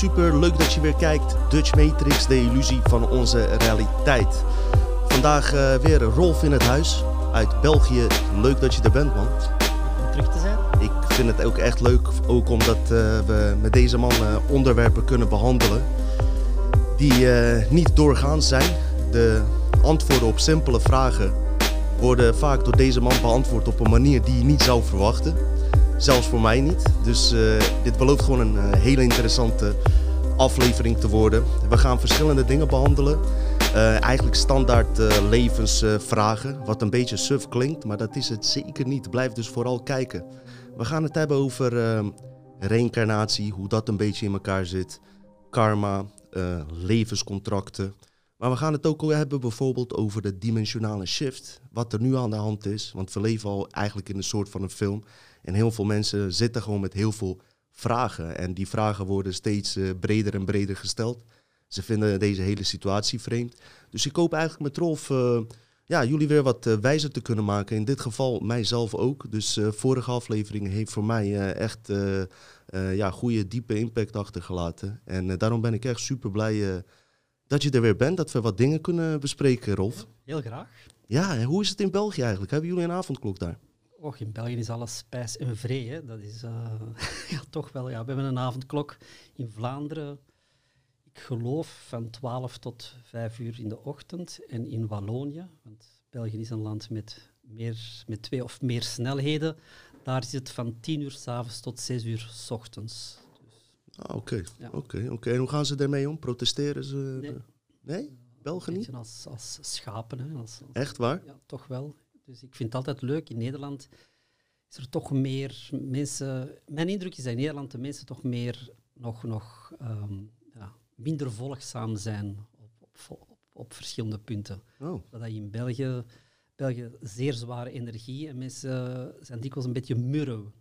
super leuk dat je weer kijkt. Dutch Matrix, de illusie van onze realiteit. Vandaag uh, weer Rolf in het huis uit België. Leuk dat je er bent, man. Om terug te zijn. Ik vind het ook echt leuk, ook omdat uh, we met deze man uh, onderwerpen kunnen behandelen die niet doorgaans zijn. De antwoorden op simpele vragen worden vaak door deze man beantwoord op een manier die je niet zou verwachten. Zelfs voor mij niet. Dus uh, dit belooft gewoon een uh, hele interessante aflevering te worden. We gaan verschillende dingen behandelen. Uh, eigenlijk standaard levensvragen. wat een beetje suf klinkt, maar dat is het zeker niet. Blijf dus vooral kijken. We gaan het hebben over reïncarnatie, hoe dat een beetje in elkaar zit. Karma, levenscontracten. Maar we gaan het ook hebben bijvoorbeeld over de dimensionale shift. Wat er nu aan de hand is. Want we leven al eigenlijk in een soort van een film. En heel veel mensen zitten gewoon met heel veel vragen. En die vragen worden steeds uh, breder en breder gesteld. Ze vinden deze hele situatie vreemd. Dus ik hoop eigenlijk met Rolf uh, ja, jullie weer wat uh, wijzer te kunnen maken. In dit geval mijzelf ook. Dus vorige aflevering heeft voor mij echt ja, goede, diepe impact achtergelaten. En daarom ben ik echt super blij dat je er weer bent. Dat we wat dingen kunnen bespreken, Rolf. Heel graag. Ja, en hoe is het in België eigenlijk? Hebben jullie een avondklok daar? Och, in België is alles spijs en vrij. Dat is uh, ja, toch wel. Ja. We hebben een avondklok in Vlaanderen. Ik geloof van 12 tot 5 uur in de ochtend. En in Wallonië, want België is een land met, meer, met twee of meer snelheden. Daar is het van 10 uur s'avonds tot 6 uur s ochtends. Ah, oké, oké, oké. En hoe gaan ze daarmee om? Protesteren ze? Nee. Nee? Belgen niet? Als, als schapen. Hè. Als, Echt waar? Ja, toch wel. Dus ik vind het altijd leuk. In Nederland is er toch meer mensen... Mijn indruk is dat in Nederland de mensen toch meer nog, nog um, ja, minder volgzaam zijn op, op, op, op verschillende punten. Oh. Dat je in België, België zeer zware energie en mensen zijn dikwijls een beetje murren. Een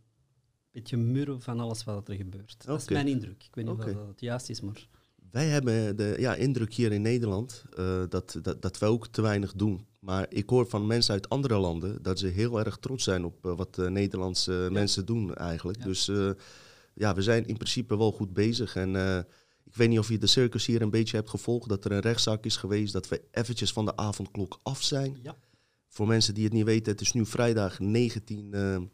beetje murren van alles wat er gebeurt. Okay. Dat is mijn indruk. Ik weet niet okay. of dat het juist is, maar... Wij hebben de ja, indruk hier in Nederland uh, dat, dat, dat we ook te weinig doen. Maar ik hoor van mensen uit andere landen dat ze heel erg trots zijn op uh, wat uh, Nederlandse ja. mensen doen eigenlijk. Ja. Dus ja, we zijn in principe wel goed bezig. En ik weet niet of je de circus hier een beetje hebt gevolgd, dat er een rechtszaak is geweest, dat we eventjes van de avondklok af zijn. Ja. Voor mensen die het niet weten, het is nu vrijdag 19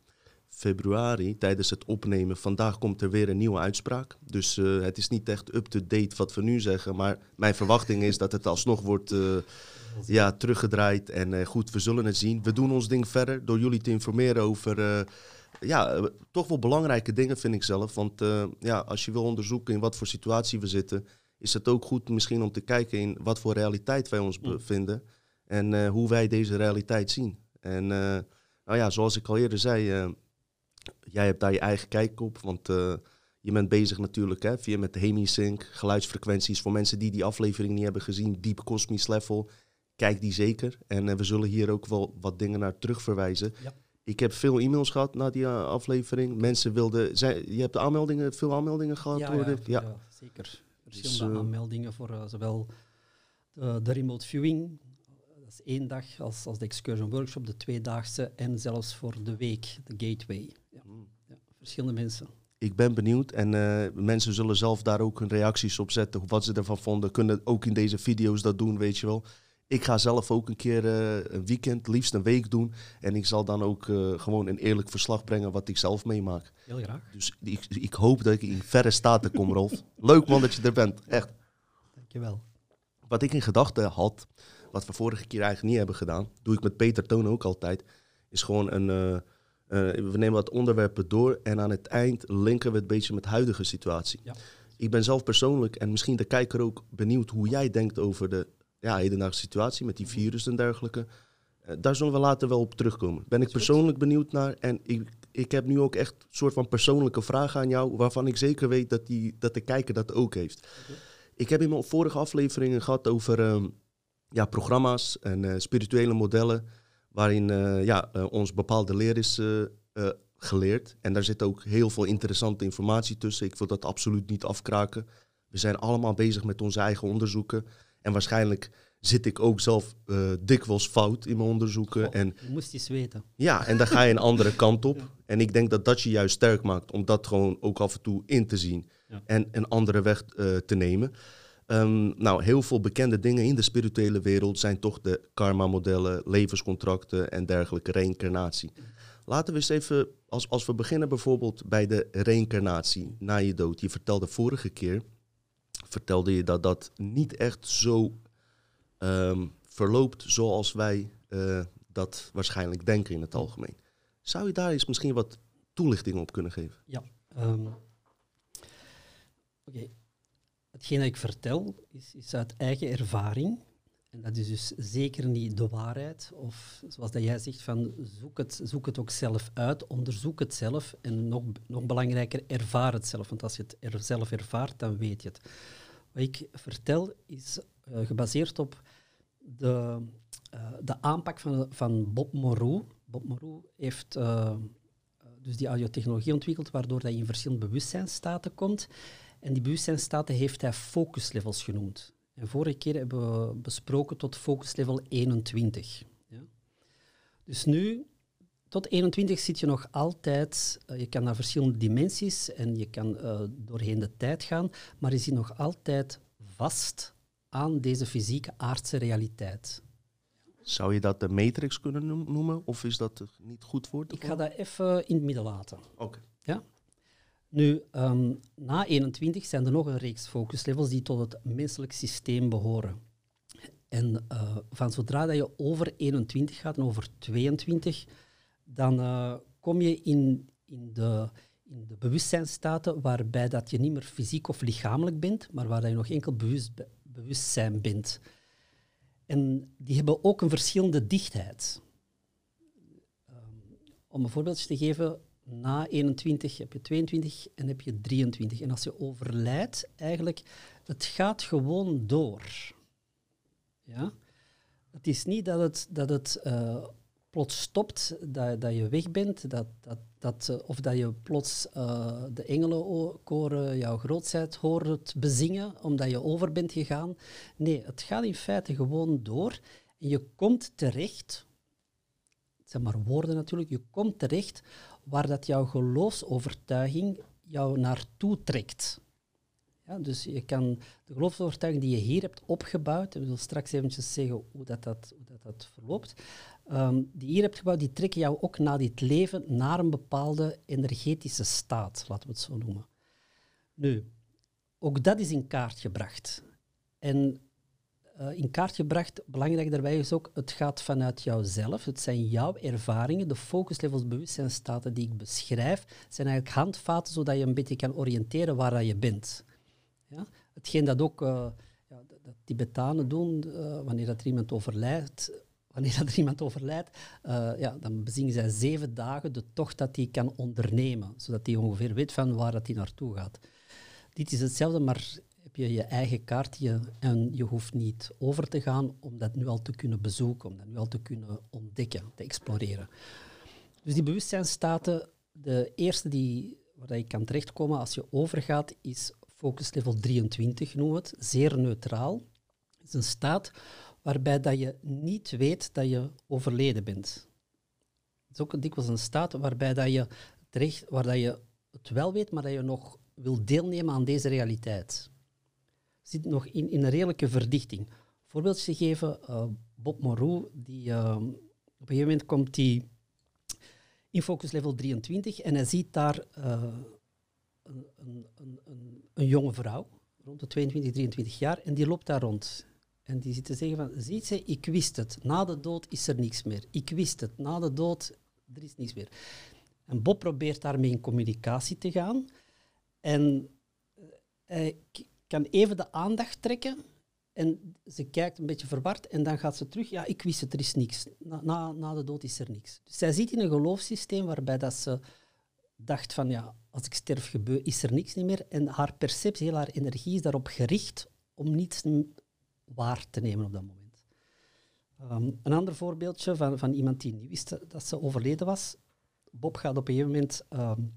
februari tijdens het opnemen. Vandaag komt er weer een nieuwe uitspraak. Dus uh, het is niet echt up-to-date wat we nu zeggen. Maar mijn verwachting is dat het alsnog wordt uh, ja, teruggedraaid. En uh, goed, we zullen het zien. We doen ons ding verder door jullie te informeren over ja, toch wel belangrijke dingen, vind ik zelf. Want ja, als je wil onderzoeken in wat voor situatie we zitten, is het ook goed misschien om te kijken in wat voor realiteit wij ons bevinden. En hoe wij deze realiteit zien. En nou ja, zoals ik al eerder zei jij hebt daar je eigen kijk op, want uh, je bent bezig natuurlijk hè, via met Hemisync, geluidsfrequenties. Voor mensen die die aflevering niet hebben gezien, Deep Cosmic Level, kijk die zeker. En uh, we zullen hier ook wel wat dingen naar terugverwijzen. Ja. Ik heb veel e-mails gehad na die uh, aflevering. Mensen wilden, zij, je hebt de aanmeldingen, veel aanmeldingen gehad? Ja, ja, ja. zeker. Verschillende dus, aanmeldingen voor zowel de, de remote viewing, dat is één dag als, als de excursion workshop, de tweedaagse en zelfs voor de week, de gateway. Verschillende mensen. Ik ben benieuwd en uh, mensen zullen zelf daar ook hun reacties op zetten, wat ze ervan vonden. Kunnen ook in deze video's dat doen, weet je wel. Ik ga zelf ook een keer uh, een weekend, liefst een week doen. En ik zal dan ook uh, gewoon een eerlijk verslag brengen wat ik zelf meemaak. Heel graag. Dus ik, ik hoop dat ik in verre staten kom, Rolf. Leuk man dat je er bent, echt. Dankjewel. Wat ik in gedachten had, wat we vorige keer eigenlijk niet hebben gedaan, doe ik met Peter Toon ook altijd, is gewoon een. Uh, uh, we nemen wat onderwerpen door en aan het eind linken we het beetje met de huidige situatie. Ja. Ik ben zelf persoonlijk en misschien de kijker ook benieuwd hoe jij denkt over de ja, hedendaagse situatie met die virus en dergelijke. Uh, daar zullen we later wel op terugkomen. Ben ik persoonlijk benieuwd naar en ik, ik heb nu ook echt een soort van persoonlijke vragen aan jou, waarvan ik zeker weet dat, die, dat de kijker dat ook heeft. Okay. Ik heb in mijn vorige afleveringen gehad over um, ja, programma's en uh, spirituele modellen, waarin uh, ja, uh, ons bepaalde leer is geleerd. En daar zit ook heel veel interessante informatie tussen. Ik wil dat absoluut niet afkraken. We zijn allemaal bezig met onze eigen onderzoeken. En waarschijnlijk zit ik ook zelf dikwijls fout in mijn onderzoeken. Oh, en, je moest eens weten. Ja, en dan ga je een andere kant op. Ja. En ik denk dat dat je juist sterk maakt, om dat gewoon ook af en toe in te zien. Ja. en een andere weg eh, te nemen. Ehm, nou, heel veel bekende dingen in de spirituele wereld zijn toch de karma-modellen, levenscontracten en dergelijke reïncarnatie. Laten we eens even, als, als we beginnen bijvoorbeeld bij de reïncarnatie na je dood. Je vertelde vorige keer, vertelde je dat dat niet echt zo ehm, verloopt zoals wij uh, dat waarschijnlijk denken in het algemeen. Zou je daar eens misschien wat toelichting op kunnen geven? Ja. Um, Oké. Hetgeen dat ik vertel is, uit eigen ervaring. En dat is dus zeker niet de waarheid. Of zoals dat jij zegt, van zoek, het, zoek het ook zelf uit, onderzoek het zelf. En nog, nog belangrijker, ervaar het zelf. Want als je het er zelf ervaart, dan weet je het. Wat ik vertel is uh, gebaseerd op de, uh, de aanpak van, van Bob Moreau. Bob Moreau heeft uh, dus die audiotechnologie ontwikkeld, waardoor dat je in verschillende bewustzijnstaten komt. En die bewustzijnstaten heeft hij focus levels genoemd. En vorige keer hebben we besproken tot focus level 21. Ja. Dus nu, tot 21 zit je nog altijd, uh, je kan naar verschillende dimensies en je kan uh, doorheen de tijd gaan, maar je zit nog altijd vast aan deze fysieke aardse realiteit. Zou je dat de matrix kunnen noemen of is dat niet goed woord? Ik ga dat even in het midden laten. Oké. Ja? Nu, um, na 21 zijn er nog een reeks focuslevels die tot het menselijk systeem behoren. En uh, van zodra dat je over 21 gaat en over 22, dan uh, kom je in, in, de, in de bewustzijnstaten waarbij dat je niet meer fysiek of lichamelijk bent, maar waar dat je nog enkel bewust, bewustzijn bent. En die hebben ook een verschillende dichtheid. Um, om een voorbeeldje te geven, na 21 heb je 22 en heb je 23. En als je overlijdt, eigenlijk, het gaat gewoon door. Ja? Het is niet dat het, dat het uh, plots stopt, dat, dat je weg bent, dat, dat, dat, uh, of dat je plots uh, de engelenkoren jouw grootheid hoort bezingen, omdat je over bent gegaan. Nee, het gaat in feite gewoon door. En je komt terecht, het zijn maar woorden natuurlijk, je komt terecht waar dat jouw geloofsovertuiging jou naartoe trekt. Ja, dus je kan de geloofsovertuiging die je hier hebt opgebouwd, we zullen straks eventjes zeggen hoe dat, dat, hoe dat, dat verloopt, um, die hier hebt gebouwd, die trekken jou ook na dit leven naar een bepaalde energetische staat, laten we het zo noemen. Nu, ook dat is in kaart gebracht. En uh, in kaart gebracht. Belangrijk daarbij is ook, het gaat vanuit jouzelf. Het zijn jouw ervaringen. De focuslevels bewustzijnstaten die ik beschrijf, zijn eigenlijk handvaten zodat je een beetje kan oriënteren waar je bent. Ja? Hetgeen dat ook uh, ja, dat Tibetanen doen, uh, wanneer dat er iemand overlijdt, wanneer dat er iemand overlijdt, ja, dan bezingen zij zeven dagen de tocht dat hij kan ondernemen, zodat hij ongeveer weet van waar hij naartoe gaat. Dit is hetzelfde, maar je je eigen kaartje en je hoeft niet over te gaan om dat nu al te kunnen bezoeken, om dat nu al te kunnen ontdekken, te exploreren. Dus die bewustzijnstaten, de eerste die, waar je kan terechtkomen als je overgaat, is focus level 23, noem het, zeer neutraal. Het is een staat waarbij dat je niet weet dat je overleden bent. Het is ook dikwijls een staat waarbij dat je terecht, waar dat je het wel weet, maar dat je nog wil deelnemen aan deze realiteit zit nog in, in een redelijke verdichting. Voorbeeldje te geven, uh, Bob Moreau, die, uh, op een gegeven moment komt hij in focus level 23 en hij ziet daar uh, een, een, een, een, jonge vrouw, rond de 22, 23 jaar, en die loopt daar rond. En die zit te zeggen van, ziet ze, ik wist het, na de dood is er niks meer. Ik wist het, na de dood, er is niks meer. En Bob probeert daarmee in communicatie te gaan. En hij kan even de aandacht trekken en ze kijkt een beetje verward en dan gaat ze terug. Ja, ik wist het, er is niks. Na, na, na de dood is er niks. Dus zij zit in een geloofssysteem waarbij dat ze dacht van ja, als ik sterf gebeur, is er niks niet meer. En haar perceptie, heel haar energie is daarop gericht om niets waar te nemen op dat moment. Um, een ander voorbeeldje van, van iemand die niet wist dat ze overleden was. Bob gaat op een gegeven moment um,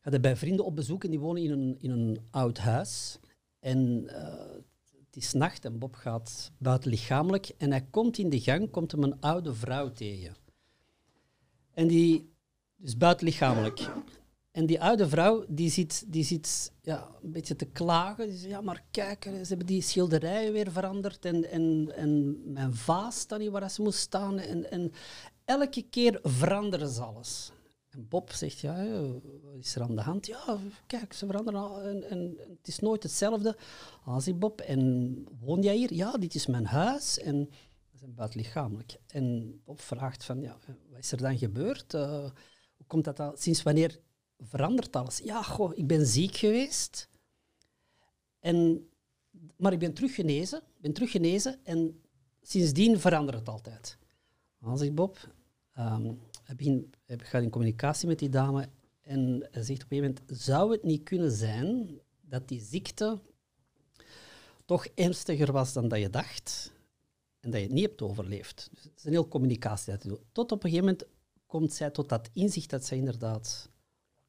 gaat bij vrienden op bezoek en die wonen in een, in een oud huis. En uh, het is nacht en Bob gaat buiten lichamelijk en hij komt in de gang, komt hem een oude vrouw tegen. En die, dus buiten lichamelijk. En die oude vrouw die zit, die zit ja, een beetje te klagen. Die zegt, ja, maar kijk, ze hebben die schilderijen weer veranderd en, en, en mijn vaas staat niet waar ze moest staan. En, en elke keer veranderen ze alles. Bob zegt, ja, wat is er aan de hand? Ja, kijk, ze veranderen en, en het is nooit hetzelfde. Ah, zegt Bob, en woon jij hier? Ja, dit is mijn huis en dat is buitenlichamelijk. En Bob vraagt van, ja, wat is er dan gebeurd? Uh, hoe komt dat al? Sinds wanneer verandert alles? Ja, goh, ik ben ziek geweest. En, maar ik ben teruggenezen, ben teruggenezen en sindsdien verandert het altijd. Dan zegt Bob, hij, begin, gaat in communicatie met die dame en zegt op een gegeven moment, zou het niet kunnen zijn dat die ziekte toch ernstiger was dan dat je dacht en dat je het niet hebt overleefd? Dus het is een heel communicatie dat doet. Tot op een gegeven moment komt zij tot dat inzicht dat zij inderdaad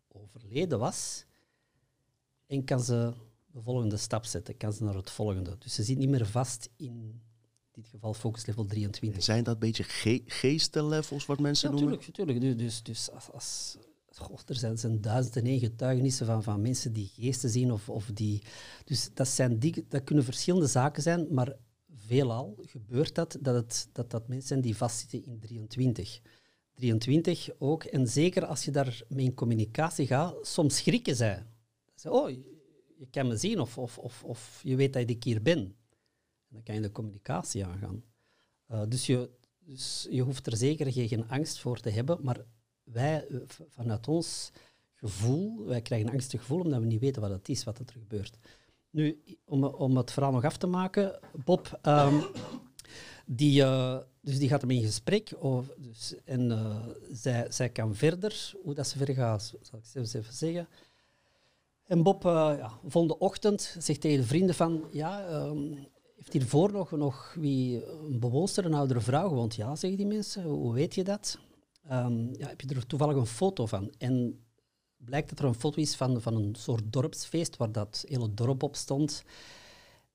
overleden was en kan ze de volgende stap zetten, kan ze naar het volgende. Dus ze zit niet meer vast in dit geval focus level 23. Zijn dat een beetje ge geestenlevels wat mensen ja, noemen? Natuurlijk, dus, dus, dus als, als God, er zijn, zijn duizenden en één getuigenissen van, van mensen die geesten zien of, of die... Dus dat, zijn die, dat kunnen verschillende zaken zijn, maar veelal gebeurt dat, dat, het, dat dat mensen zijn die vastzitten in 23. 23 ook, en zeker als je daarmee in communicatie gaat, soms schrikken zij. Ze oh, je kan me zien of, of, of, of je weet dat ik hier ben. Dan kan je de communicatie aangaan. Uh, dus, je, dus je hoeft er zeker geen angst voor te hebben, maar wij, eh, vanuit ons gevoel, wij krijgen een angstig gevoel omdat we niet weten wat het is, wat er gebeurt. Nu, om, om het verhaal nog af te maken, Bob, um, die, uh, dus die gaat ermee in gesprek. Over, dus, en zij, zij kan verder, hoe dat ze verder gaat, zal ik eens even zeggen. En Bob, uh, ja, volgende ochtend, zegt tegen de vrienden van, ja, um, heeft hiervoor nog, nog wie, een bewoonster, een oudere vrouw gewoond? Ja, zeggen die mensen. Hoe weet je dat? Um, ja, heb je er toevallig een foto van? En blijkt dat er een foto is van, van een soort dorpsfeest waar dat hele dorp op stond.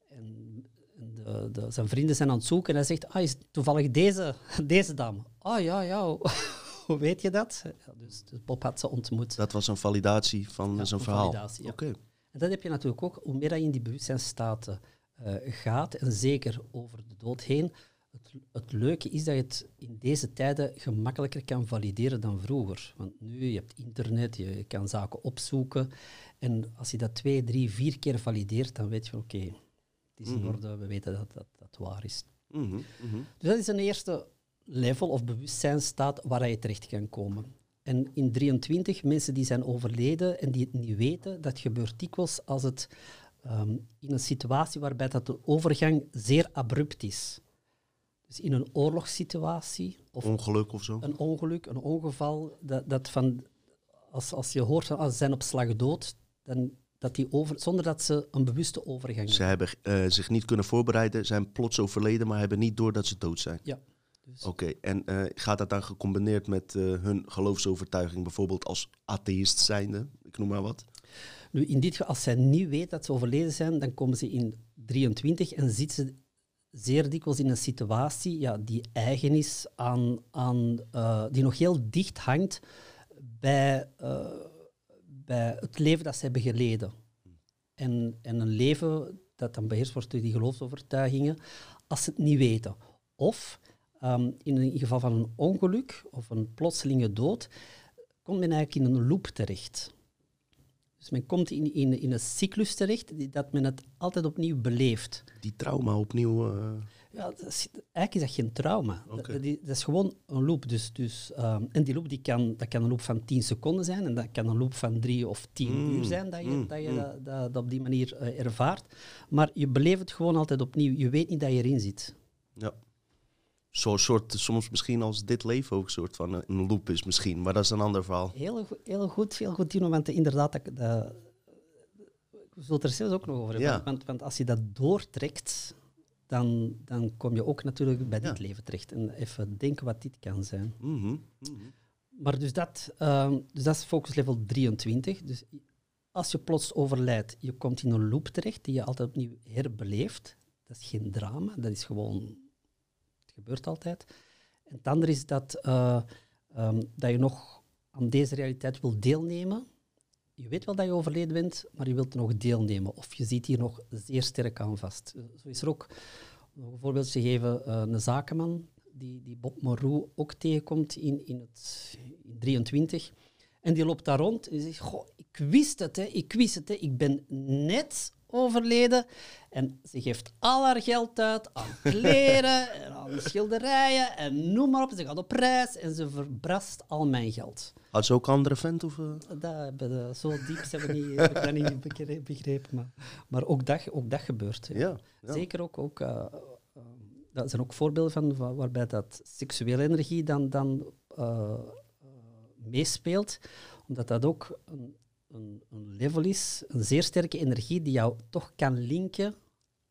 En de, de, zijn vrienden zijn aan het zoeken en hij zegt, ah, is toevallig deze, deze dame? Ah ja, ja, hoe weet je dat? Ja, dus, dus, Bob had ze ontmoet. Dat was een validatie van ja, zijn verhaal? Validatie, ja. Oké. En dat heb je natuurlijk ook, hoe meer je in die bewustzijnstaten uh, gaat, en zeker over de dood heen, het, het, leuke is dat je het in deze tijden gemakkelijker kan valideren dan vroeger. Want nu, je hebt internet, je kan zaken opzoeken. En als je dat twee, drie, vier keer valideert, dan weet je, oké, het is in mhm. orde, we weten dat dat, dat waar is. Mm -hmm. Dus dat is een eerste level of bewustzijnstaat waar je terecht kan komen. En in 23 mensen die zijn overleden en die het niet weten, dat gebeurt dikwijls als het um, in een situatie waarbij dat de overgang zeer abrupt is. Dus in een oorlogssituatie. Of ongeluk of zo? Een ongeluk, een ongeval. Dat, dat van, als, als je hoort van als ze zijn op slag dood, dan dat die over, zonder dat ze een bewuste overgang hebben. Ze hebben uh, zich niet kunnen voorbereiden, zijn plots overleden, maar hebben niet door dat ze dood zijn. Ja. Dus. Oké, en uh, gaat dat dan gecombineerd met uh, hun geloofsovertuiging, bijvoorbeeld als atheïst zijnde, ik noem maar wat? Nu, in dit geval, als zij niet weet dat ze overleden zijn, dan komen ze in 23 en zitten ze zeer dikwijls in een situatie ja, die eigen is aan, aan uh, die nog heel dicht hangt bij, uh, bij het leven dat ze hebben geleden. En, en een leven dat dan beheerst wordt door die geloofsovertuigingen, als ze het niet weten. Of um, in een geval van een ongeluk of een plotselinge dood, komt men eigenlijk in een loop terecht. Dus men komt in, in, in een cyclus terecht dat men het altijd opnieuw beleeft. Die trauma opnieuw... Uh... Ja, dat is, eigenlijk is dat geen trauma. Dat, dat, is gewoon een loop. Dus, dus, um, en die loop die kan, dat kan een loop van 10 seconden zijn en dat kan een loop van 3 of 10 mm. uur zijn dat je, mm. dat, je mm. dat, dat, op die manier uh, ervaart. Maar je beleeft het gewoon altijd opnieuw. Je weet niet dat je erin zit. Ja zo'n soort, soms misschien als dit leven ook een soort van een loop is misschien, maar dat is een ander verhaal. Heel, heel goed, heel goed, Tino, want inderdaad, dat, dat, we zullen er zelfs ook nog over hebben, ja. want, want, als je dat doortrekt, dan, dan kom je ook natuurlijk bij dit leven terecht. En even denken wat dit kan zijn. Mm -hmm. Maar dus dat, um, dus dat is focus level 23. Dus als je plots overlijdt, je komt in een loop terecht die je altijd opnieuw herbeleeft. Dat is geen drama, dat is gewoon gebeurt altijd. En het andere is dat, uh, um, dat je nog aan deze realiteit wil deelnemen je weet wel dat je overleden bent, maar je wilt nog deelnemen. Of je ziet hier nog zeer sterk aan vast. Zo is er ook, een voorbeeld te geven, uh, een zakenman die, die Bob Moreau ook tegenkomt in, in het in 23. En die loopt daar rond en zegt, goh, ik wist het, hè, ik wist het, hè, ik ben net overleden. En ze geeft al haar geld uit aan kleren en aan schilderijen en noem maar op. Ze gaat op reis en ze verbrast al mijn geld. Had ze ook andere vent? Of, uh? dat, zo diep niet, heb ik dat niet begrepen. Maar, maar ook, dat, ook dat gebeurt. Ja. ja, Zeker ook, ook uh, dat zijn ook voorbeelden van waarbij dat seksuele energie dan, dan meespeelt, omdat dat ook een, een, een, level is, een zeer sterke energie die jou toch kan linken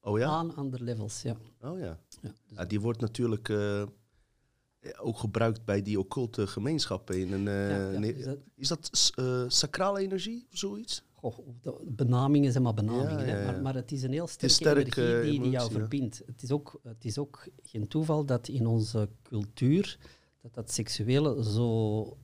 oh ja? aan andere levels. Ja. Oh ja. ja, dus ja die wordt natuurlijk uh, ook gebruikt bij die occulte gemeenschappen. In een, uh, is dat, is dat sacrale energie of zoiets? Goh, de benamingen zijn maar benamingen, ja, maar, maar, het is een heel sterke sterk, energie die, die jou verbindt. Het is, ook, het is ook geen toeval dat in onze cultuur dat dat seksuele zo...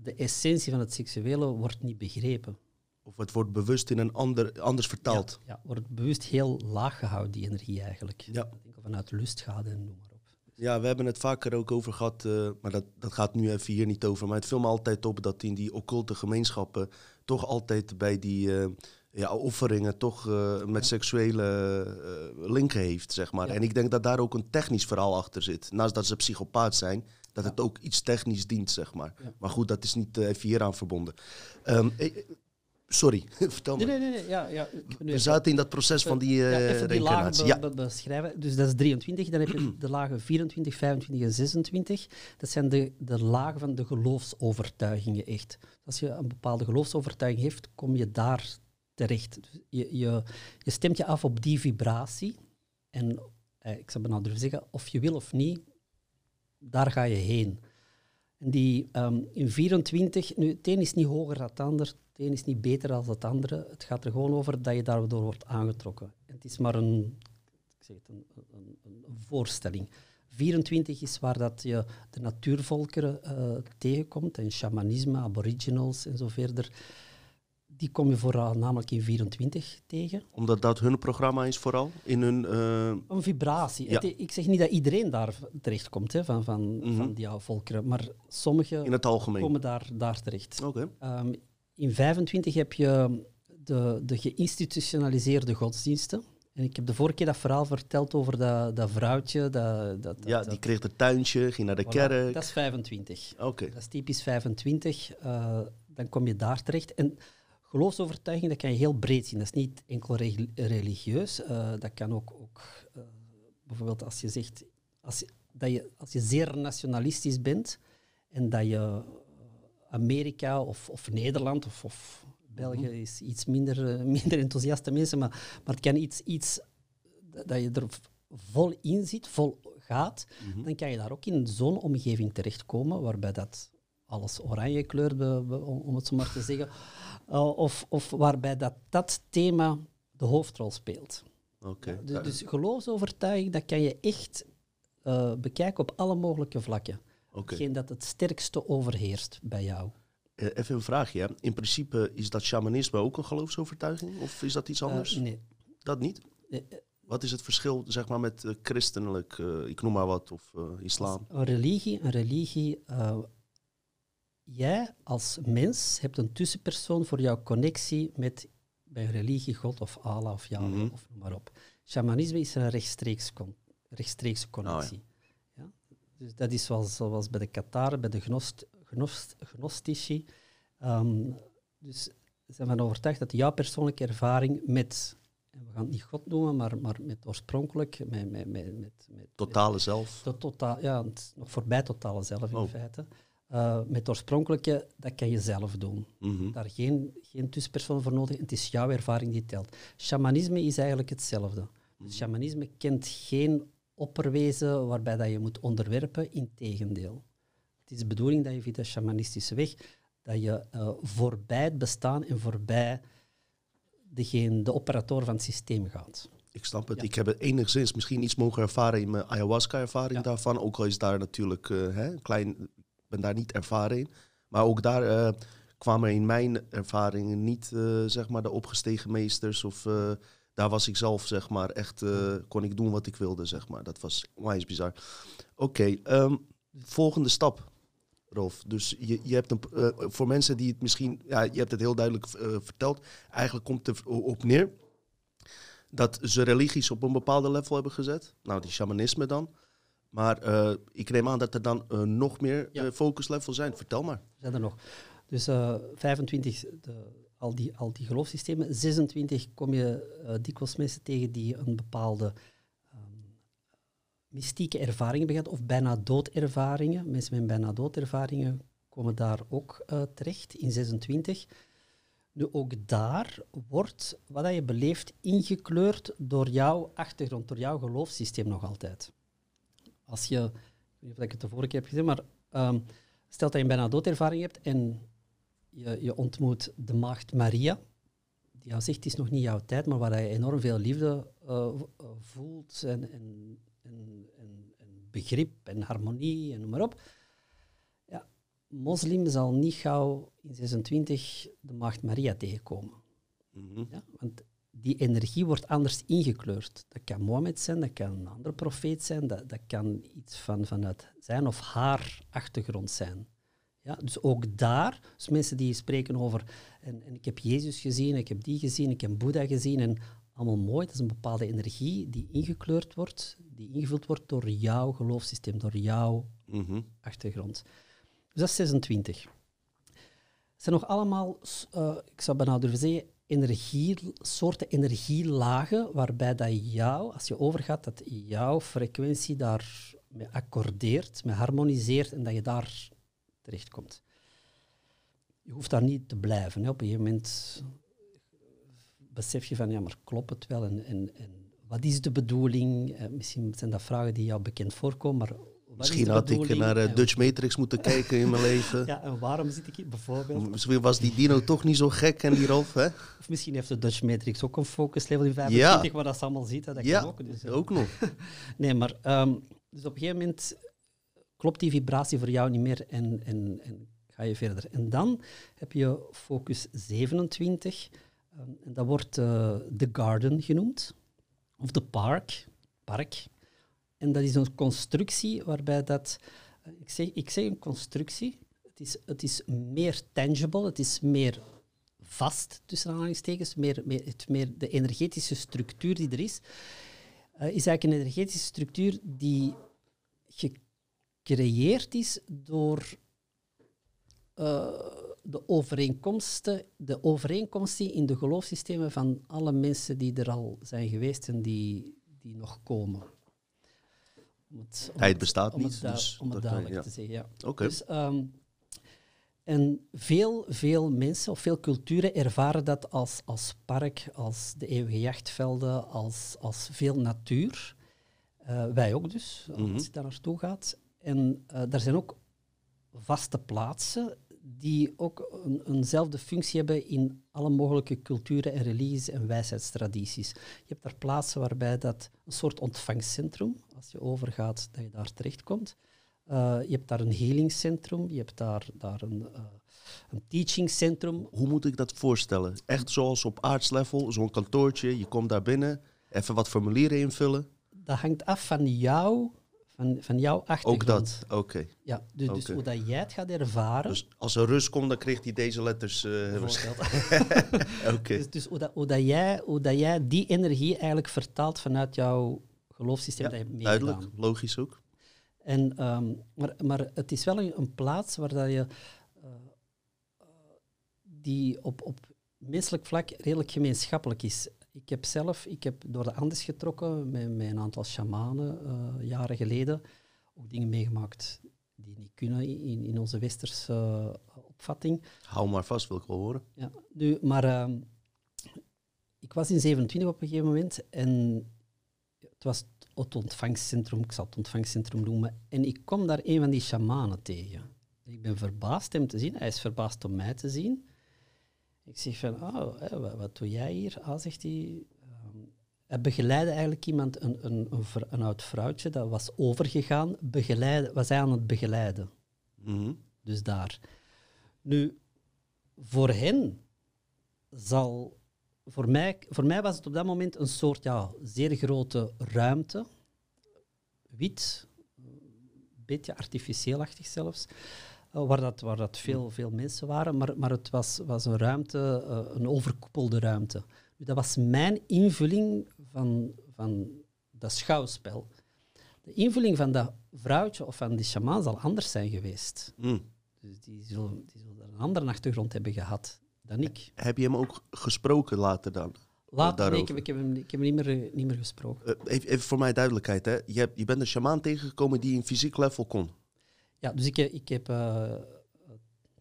De essentie van het seksuele wordt niet begrepen. Of het wordt bewust in een ander, anders vertaald. Ja, wordt bewust heel laag gehouden, die energie eigenlijk. Ja. Ik denk vanuit lust gaat en noem maar op. Ja, we hebben het vaker ook over gehad, uh, maar dat, dat gaat nu even hier niet over. Maar het viel me altijd op dat in die occulte gemeenschappen toch altijd bij die uh, ja, offeringen toch uh, met seksuele linken heeft, zeg maar. En ik denk dat daar ook een technisch verhaal achter zit. Naast dat ze psychopaat zijn, dat het ook iets technisch dient, zeg maar. Maar goed, dat is niet even hieraan verbonden. Um, Sorry, vertel me. Nee, nee, nee. Ja, ja, we zaten in dat proces van die uh, ja, Even die lagen beschrijven. Dus dat is 23. Dan heb je de lagen 24, 25 en 26. Dat zijn de, de lagen van de geloofsovertuigingen echt. Als je een bepaalde geloofsovertuiging heeft, kom je daar terecht. Dus je, je, je stemt je af op die vibratie. En eh, ik zou bijna durven zeggen, of je wil of niet, daar ga je heen. En die um, in 24, nu, het een is niet hoger dan het ander, het een is niet beter dan het andere. Het gaat er gewoon over dat je daardoor wordt aangetrokken. het is maar een, ik zeg het, een, een, een, voorstelling. 24 is waar dat je de natuurvolkeren uh, tegenkomt, en shamanisme, aboriginals en zo verder die kom je vooral namelijk in 24 tegen. Omdat dat hun programma is vooral? In hun, uh... Een vibratie. ik zeg niet dat iedereen daar terechtkomt, hè, van, van, mm -hmm. van die volkeren, maar sommigen in het algemeen. komen daar, daar terecht. Okay. Um, in 25 heb je de, de geïnstitutionaliseerde godsdiensten. En ik heb de vorige keer dat verhaal verteld over dat, dat vrouwtje. Dat, dat, ja, die kreeg het tuintje, ging naar de kerk. Dat is 25. Oké. Dat is typisch 25. Uh, dan kom je daar terecht. En Geloofsovertuiging, dat kan je heel breed zien. Dat is niet enkel religieus. Uh, dat kan ook, ook uh, bijvoorbeeld als je zegt, als je, dat je, als je zeer nationalistisch bent en dat je eh, Amerika of, of Nederland of, of België mhm. is iets minder, minder enthousiaste mensen, maar, maar het kan iets, iets dat je er vol in zit, vol gaat, mhm. dan kan je daar ook in zo'n omgeving terechtkomen waarbij dat alles oranje kleurt, om het zo maar te zeggen. Uh, of, of waarbij dat, dat thema de hoofdrol speelt. Okay. dus, dus geloofsovertuiging, dat kan je echt uh, bekijken op alle mogelijke vlakken. Okay. Geen dat het sterkste overheerst bij jou. Uh, even een vraagje. In principe is dat shamanisme ook een geloofsovertuiging? Of is dat iets anders? nee. Dat niet? Wat is het verschil zeg maar, met christelijk, ik noem maar wat, of islam? Een religie, een religie jij als mens hebt een tussenpersoon voor jouw connectie met bij religie, God of Allah of Yahweh mm of noem maar op. Shamanisme is een rechtstreeks con rechtstreekse connectie. Oh, ja. Dus dat is zoals, zoals bij de Kataren, bij de gnost, gnost, Gnostici. Um, dus ze zijn van overtuigd dat jouw persoonlijke ervaring met, en we gaan het niet God noemen, maar, maar met oorspronkelijk, met... met, met, met totale zelf? Totaal, ja, nog voorbij totale zelf in oh. feite. Uh, met oorspronkelijke, dat kan je zelf doen. Mm Daar geen, geen tussenpersoon voor nodig. Het is jouw ervaring die telt. Shamanisme is eigenlijk hetzelfde. Mm Shamanisme kent geen opperwezen waarbij dat je moet onderwerpen, integendeel. Het is de bedoeling dat je via de shamanistische weg, dat je uh, voorbij het bestaan en voorbij degene, de operator van het systeem gaat. Ik snap het. Ik heb het enigszins misschien iets mogen ervaren in mijn ayahuasca-ervaring daarvan. Ook al is daar natuurlijk uh, hè, een klein ben daar niet ervaren in. Maar ook daar uh, kwamen in mijn ervaringen niet eh, zeg maar de opgestegen meesters of eh, daar was ik zelf zeg maar echt kon ik doen wat ik wilde zeg maar. Dat was wijs bizar. Oké, ehm, volgende stap. Rolf, dus je, je hebt een, voor mensen die het misschien, ja, je hebt het heel duidelijk verteld. Eigenlijk komt het erop neer dat ze religies op een bepaalde level hebben gezet. Nou, die shamanisme dan. Maar eh, ik neem aan dat er dan eh, nog meer Ja. eh, focuslevels zijn. Vertel maar. zijn er nog. Dus eh 25, de, al, die, al die geloofssystemen. 26 kom je dikwijls mensen tegen die een bepaalde ehm, mystieke ervaringen begaan, of bijna doodervaringen. Mensen met bijna doodervaringen komen daar ook terecht in 26. Nu, ook daar wordt wat je beleeft ingekleurd door jouw achtergrond, door jouw geloofssysteem nog altijd. Als je, ik weet niet of ik het de vorige keer heb gezegd, maar ehm, stel dat je een bijna doodervaring hebt en je, je ontmoet de maagd Maria, die jou zegt, het is nog niet jouw tijd, maar waar je enorm veel liefde eh, eh, voelt en, en, en, en, en begrip en harmonie en noem maar op. Ja, moslim zal niet gauw in 26 de maagd Maria tegenkomen. Mhm. Ja, want die energie wordt anders ingekleurd. Dat kan Mohammed zijn, dat kan een andere profeet zijn, dat, dat kan iets van, vanuit zijn of haar achtergrond zijn. Ja, dus ook daar, dus mensen die spreken over, en, en ik heb Jezus gezien, ik heb die gezien, ik heb Boeddha gezien, en allemaal mooi, dat is een bepaalde energie die ingekleurd wordt, die ingevuld wordt door jouw geloofssysteem, door jouw Mhm. achtergrond. Dus dat is 26. Het zijn nog allemaal, eh, ik zou bijna durven zeggen, energie, soorten energielagen waarbij dat jou, als je overgaat, dat jouw frequentie daar mee accordeert, mee harmoniseert en dat je daar terechtkomt. Je hoeft daar niet te blijven. Hè. Op een gegeven moment besef je van, ja, maar klopt het wel? En, en, en wat is de bedoeling? Eh, misschien zijn dat vragen die jou bekend voorkomen, maar Misschien had ik naar eh, Dutch Matrix moeten kijken in mijn leven. Ja, en waarom zit ik hier bijvoorbeeld? Misschien was die dino toch niet zo gek en die Rolf, hè? Of misschien heeft de Dutch Matrix ook een focus level in 25, waar dat ze allemaal ziet. hè, Dat Ja, kan ook. Dus, eh, ook nog. Nee, maar ehm, dus op een gegeven moment klopt die vibratie voor jou niet meer en, en, en ga je verder. En dan heb je focus 27, ehm, en dat wordt eh, de garden genoemd, of de park, park. En dat is een constructie waarbij dat, eh, ik, zeg, ik zeg een constructie, het is, het is meer tangible, het is meer vast, tussen aanhalingstekens, meer, meer, het meer de energetische structuur die er is, eh, is eigenlijk een energetische structuur die gecreëerd is door eh, de overeenkomsten, de overeenkomsten in de geloofssystemen van alle mensen die er al zijn geweest en die, die nog komen. Om het, om Tijd het- bestaat om niet, Het, dus om het dat kan- duidelijk ja. te zeggen, ja. Oké. Dus, ehm, en veel, veel mensen of veel culturen ervaren dat als, als park, als de eeuwige jachtvelden, als, als veel natuur. Eh, wij ook dus, Mhm. als je daar naartoe gaat. En eh daar zijn ook vaste plaatsen die ook een, eenzelfde functie hebben in alle mogelijke culturen en religies en wijsheidstradities. Je hebt daar plaatsen waarbij dat een soort ontvangstcentrum, als je overgaat, dat je daar terechtkomt. Eh, je hebt daar een healingscentrum, je hebt daar, daar een, eh een teachingcentrum. Hoe moet ik dat voorstellen? Echt zoals op aardslevel, zo'n kantoortje, je komt daar binnen, even wat formulieren invullen. Dat hangt af van jou, van, van jouw achtergrond. Ook dat, oké. Ja, dus, dus hoe dat jij het gaat ervaren. Dus als er rust komt, dan krijgt hij deze letters. eh, bijvoorbeeld. Oké. Dus, dus hoe, dat, hoe, dat jij, hoe dat jij die energie eigenlijk vertaalt vanuit jouw geloofssysteem Ja, dat je hebt duidelijk, logisch ook. En, ehm, maar, maar het is wel een, een plaats waar dat je eh, die op, op menselijk vlak redelijk gemeenschappelijk is. Ik heb zelf, ik heb door de Andes getrokken met, met een aantal shamanen eh, jaren geleden, ook dingen meegemaakt die niet kunnen in, in onze westerse eh, opvatting. Hou maar vast, wil ik wel horen. Ja, nu, maar ehm, ik was in 27 op een gegeven moment en het was het ontvangstcentrum, ik zal het ontvangstcentrum noemen, en ik kom daar een van die shamanen tegen. Ik ben verbaasd hem te zien, hij is verbaasd om mij te zien. Ik zeg van, oh, wat, wat doe jij hier? Ah, zegt hij. ehm, hij begeleidde eigenlijk iemand, een, een, een, een oud vrouwtje, dat was overgegaan, begeleiden, was hij aan het begeleiden. Mhm. Dus daar. Nu, voor hen zal. Voor mij, voor mij was het op dat moment een soort ja, zeer grote ruimte. Wit, een beetje artificieelachtig zelfs. Eh, waar, dat, waar dat veel, veel mensen waren. Maar, maar het was, was een ruimte, eh, een overkoepelde ruimte. Dat was mijn invulling van, van dat schouwspel. De invulling van dat vrouwtje of van die shamaan zal anders zijn geweest. Mm. Dus die zullen, die zullen een andere achtergrond hebben gehad dan ik. Heb je hem ook gesproken later dan? Later, nee, ik, heb, ik, heb hem, ik heb hem niet meer, niet meer gesproken. Eh, even, even voor mij duidelijkheid, hè. Je, hebt, je bent een shamaan tegengekomen die in fysiek level kon. Ja, dus ik, heb- ik heb eh,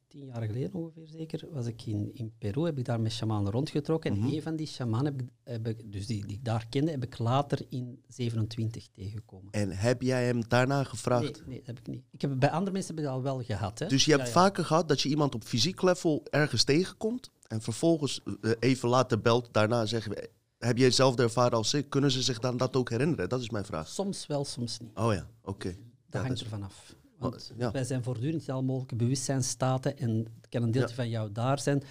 tien jaar geleden ongeveer zeker, was ik in, in Peru, heb ik daar met shamanen rondgetrokken. Mhm. En een van die shamanen, heb, ik- heb ik, dus die, die ik daar kende, heb ik later in 27 tegengekomen. En heb jij hem daarna gevraagd? Nee, nee, dat heb ik niet. Ik heb, bij andere mensen heb ik dat al wel gehad. Hè. Dus je hebt Ja, ja. vaker gehad dat je iemand op fysiek level ergens tegenkomt en vervolgens eh, even later belt, daarna zeggen we, heb je hetzelfde ervaren als ik? Kunnen ze zich dan dat ook herinneren? Dat is mijn vraag. Soms wel, soms niet. Oh ja, oké. Dat Ja, hangt dat is- ervan af. Want ja. wij zijn voortdurend in alle mogelijke bewustzijnstaten en het kan een deeltje Ja. van jou daar zijn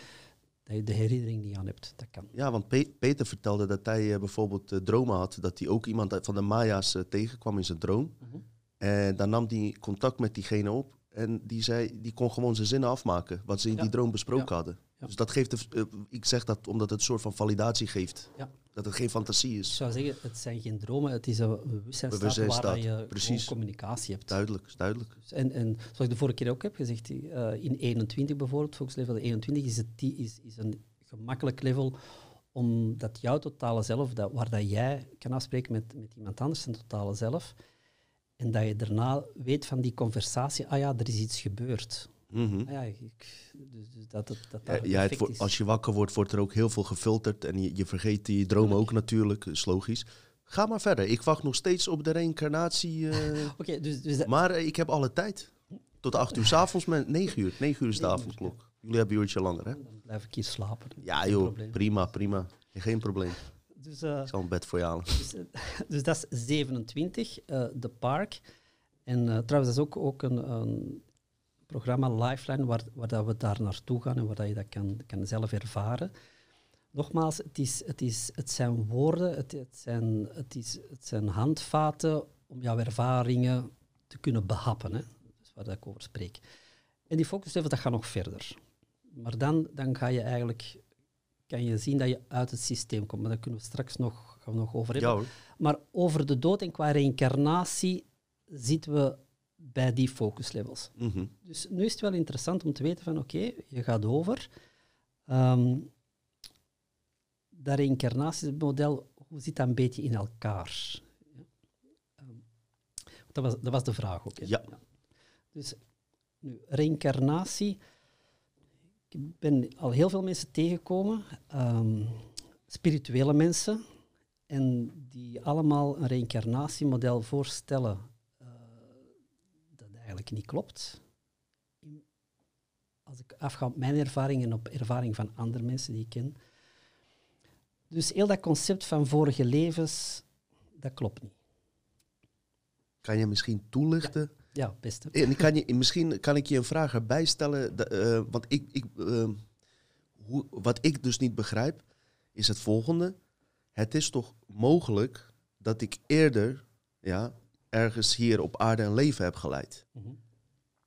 dat je de herinnering niet aan hebt. Dat kan. Ja, want Pe- Peter vertelde dat hij eh, bijvoorbeeld eh, dromen had, dat hij ook iemand van de Maya's eh, tegenkwam in zijn droom. Mhm. En dan nam hij contact met diegene op en die, zei, die kon gewoon zijn zinnen afmaken, wat ze in Ja. die droom besproken hadden. Ja. Dus dat geeft, de, eh, ik zeg dat omdat het een soort van validatie geeft. Ja. Dat het geen fantasie Ik is. zou zeggen, het zijn geen dromen, het is een bewustzijnstaat waar je precies. communicatie hebt. Duidelijk, duidelijk. Dus En, en zoals ik de vorige keer ook heb gezegd, eh, in 21 bijvoorbeeld, focus level 21 is, het, die- is, is een gemakkelijk level omdat jouw totale zelf, dat, waar dat jij kan afspreken met, met iemand anders, zijn totale zelf, en dat je daarna weet van die conversatie, ah ja, er is iets gebeurd. Mhm. Ah ja, ik, dus, dus dat, dat, dat Ja, het wordt- als je wakker wordt, wordt er ook heel veel gefilterd. En je, je vergeet die dromen ook natuurlijk, is logisch. Ga maar verder. Ik wacht nog steeds op de reïncarnatie. eh, dus, dus maar eh, ik heb alle tijd. Tot acht uur s'avonds met negen uur. Negen uur is de avondklok. Jullie hebben een uurtje langer, hè? dan blijf ik hier slapen. Ja joh, probleem. prima, prima. Geen probleem. Dus, eh, Ik zal een bed voor je halen. Dus, dus dat is 27, eh, de park. En trouwens, dat is ook, ook een, een programma Lifeline waar, waar dat we daar naartoe gaan en waar dat je dat kan, kan zelf ervaren. Nogmaals, het, is, het, is, het zijn woorden, het, het, zijn, het, is, het zijn handvaten om jouw ervaringen te kunnen behappen. Hè? Dus waar dat ik over spreek. En die focus dat gaat nog verder. Maar dan, dan ga je eigenlijk, kan je zien dat je uit het systeem komt. Maar daar kunnen we straks nog, gaan we nog over hebben. Ja. Maar over de dood en qua reïncarnatie zitten we bij die focus levels. Mhm. Dus nu is het wel interessant om te weten van oké, je gaat over. Ehm, dat reïncarnatiemodel, hoe zit dat een beetje in elkaar? Ehm, dat, was, dat was de vraag ook. hè? Ja. Dus nu, reïncarnatie. Ik ben al heel veel mensen tegengekomen, ehm, spirituele mensen, en die allemaal een reïncarnatiemodel voorstellen eigenlijk niet klopt. Als ik afga op mijn ervaring en op ervaring van andere mensen die ik ken. Dus heel dat concept van vorige levens, dat klopt niet. Kan je misschien toelichten? Ja, beste. En kan je, misschien kan ik je een vraag erbij stellen. eh, want ik, ik, eh, hoe, wat ik dus niet begrijp, is het volgende. Het is toch mogelijk dat ik eerder ja, ergens hier op aarde een leven heb geleid. Mhm.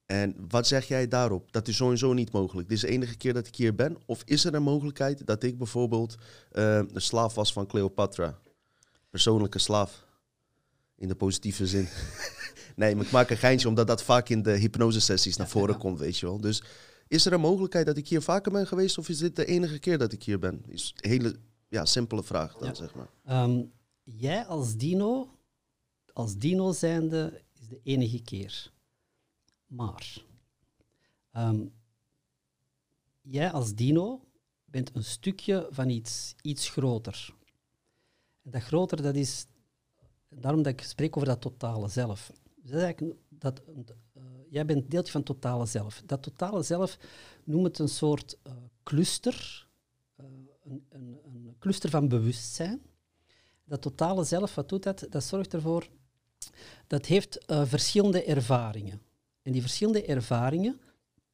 En wat zeg jij daarop? Dat is sowieso niet mogelijk. Dit is de enige keer dat ik hier ben. Of is er een mogelijkheid dat ik bijvoorbeeld eh, een slaaf was van Cleopatra? Persoonlijke slaaf. In de positieve zin. nee, maar ik maak een geintje omdat dat vaak in de hypnosesessies naar voren ja. komt, weet je wel. Dus is er een mogelijkheid dat ik hier vaker ben geweest? Of is dit de enige keer dat ik hier ben? Is een hele ja, simpele vraag dan, Ja. zeg maar. Ehm, jij als dino, als dino zijnde, is de enige keer. Maar ehm, jij als dino bent een stukje van iets, iets groter. En dat groter, dat is daarom dat ik spreek over dat totale zelf. Dus eigenlijk dat, eh, jij bent deeltje van het totale zelf. Dat totale zelf noem het een soort eh, cluster, eh, een, een, een cluster van bewustzijn. Dat totale zelf, wat doet dat? Dat zorgt ervoor, dat heeft eh, verschillende ervaringen. En die verschillende ervaringen,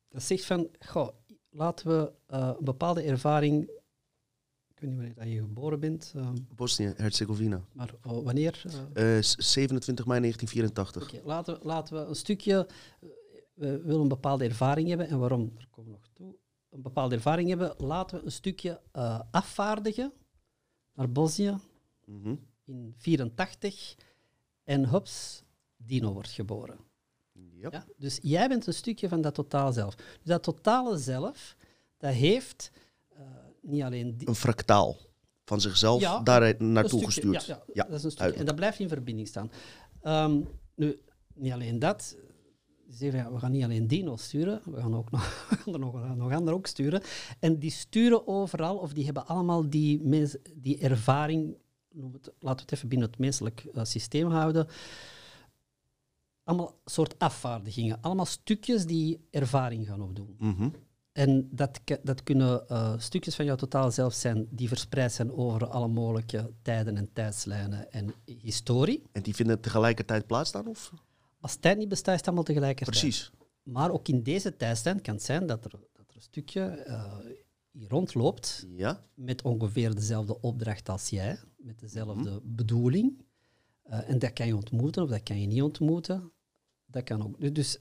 dat zegt van, goh, laten we eh, een bepaalde ervaring. Ik weet niet wanneer dat je geboren bent, uh, Bosnië-Herzegovina. maar wanneer? Uh, 27 mei 1984. Oké, laten, we, laten we een stukje. We willen een bepaalde ervaring hebben en waarom? Daar komen we nog toe. Een bepaalde ervaring hebben, laten we een stukje afvaardigen naar Bosnië Mhm. in 84 en hups, Dino wordt geboren. Ja. Ja? Dus jij bent een stukje van dat totaal zelf. Dus dat totale zelf, dat heeft eh, niet alleen... Een fractaal van zichzelf Ja, daar naartoe gestuurd. Ja, dat is een stukje. En dat blijft in verbinding staan. Ehm, nu, niet alleen dat. Zeggen, we gaan niet alleen Dino sturen, we gaan, ook nog, er nog, nog anderen ook sturen. En die sturen overal, of die hebben allemaal die, mens- die ervaring, noem het, laten we het even binnen het menselijk eh, systeem houden, allemaal soort afvaardigingen, allemaal stukjes die ervaring gaan opdoen. Mhm. En dat, dat kunnen eh, stukjes van jouw totaal zelf zijn die verspreid zijn over alle mogelijke tijden en tijdslijnen en historie. En die vinden tegelijkertijd plaats dan? Of? Als tijd niet bestaat, is het allemaal tegelijkertijd. Precies. Maar ook in deze tijdslijn kan het zijn dat er, dat er een stukje eh, rondloopt Ja. met ongeveer dezelfde opdracht als jij, met dezelfde Mhm. bedoeling. Eh, en dat kan je ontmoeten of dat kan je niet ontmoeten. Dat kan ook. Dus-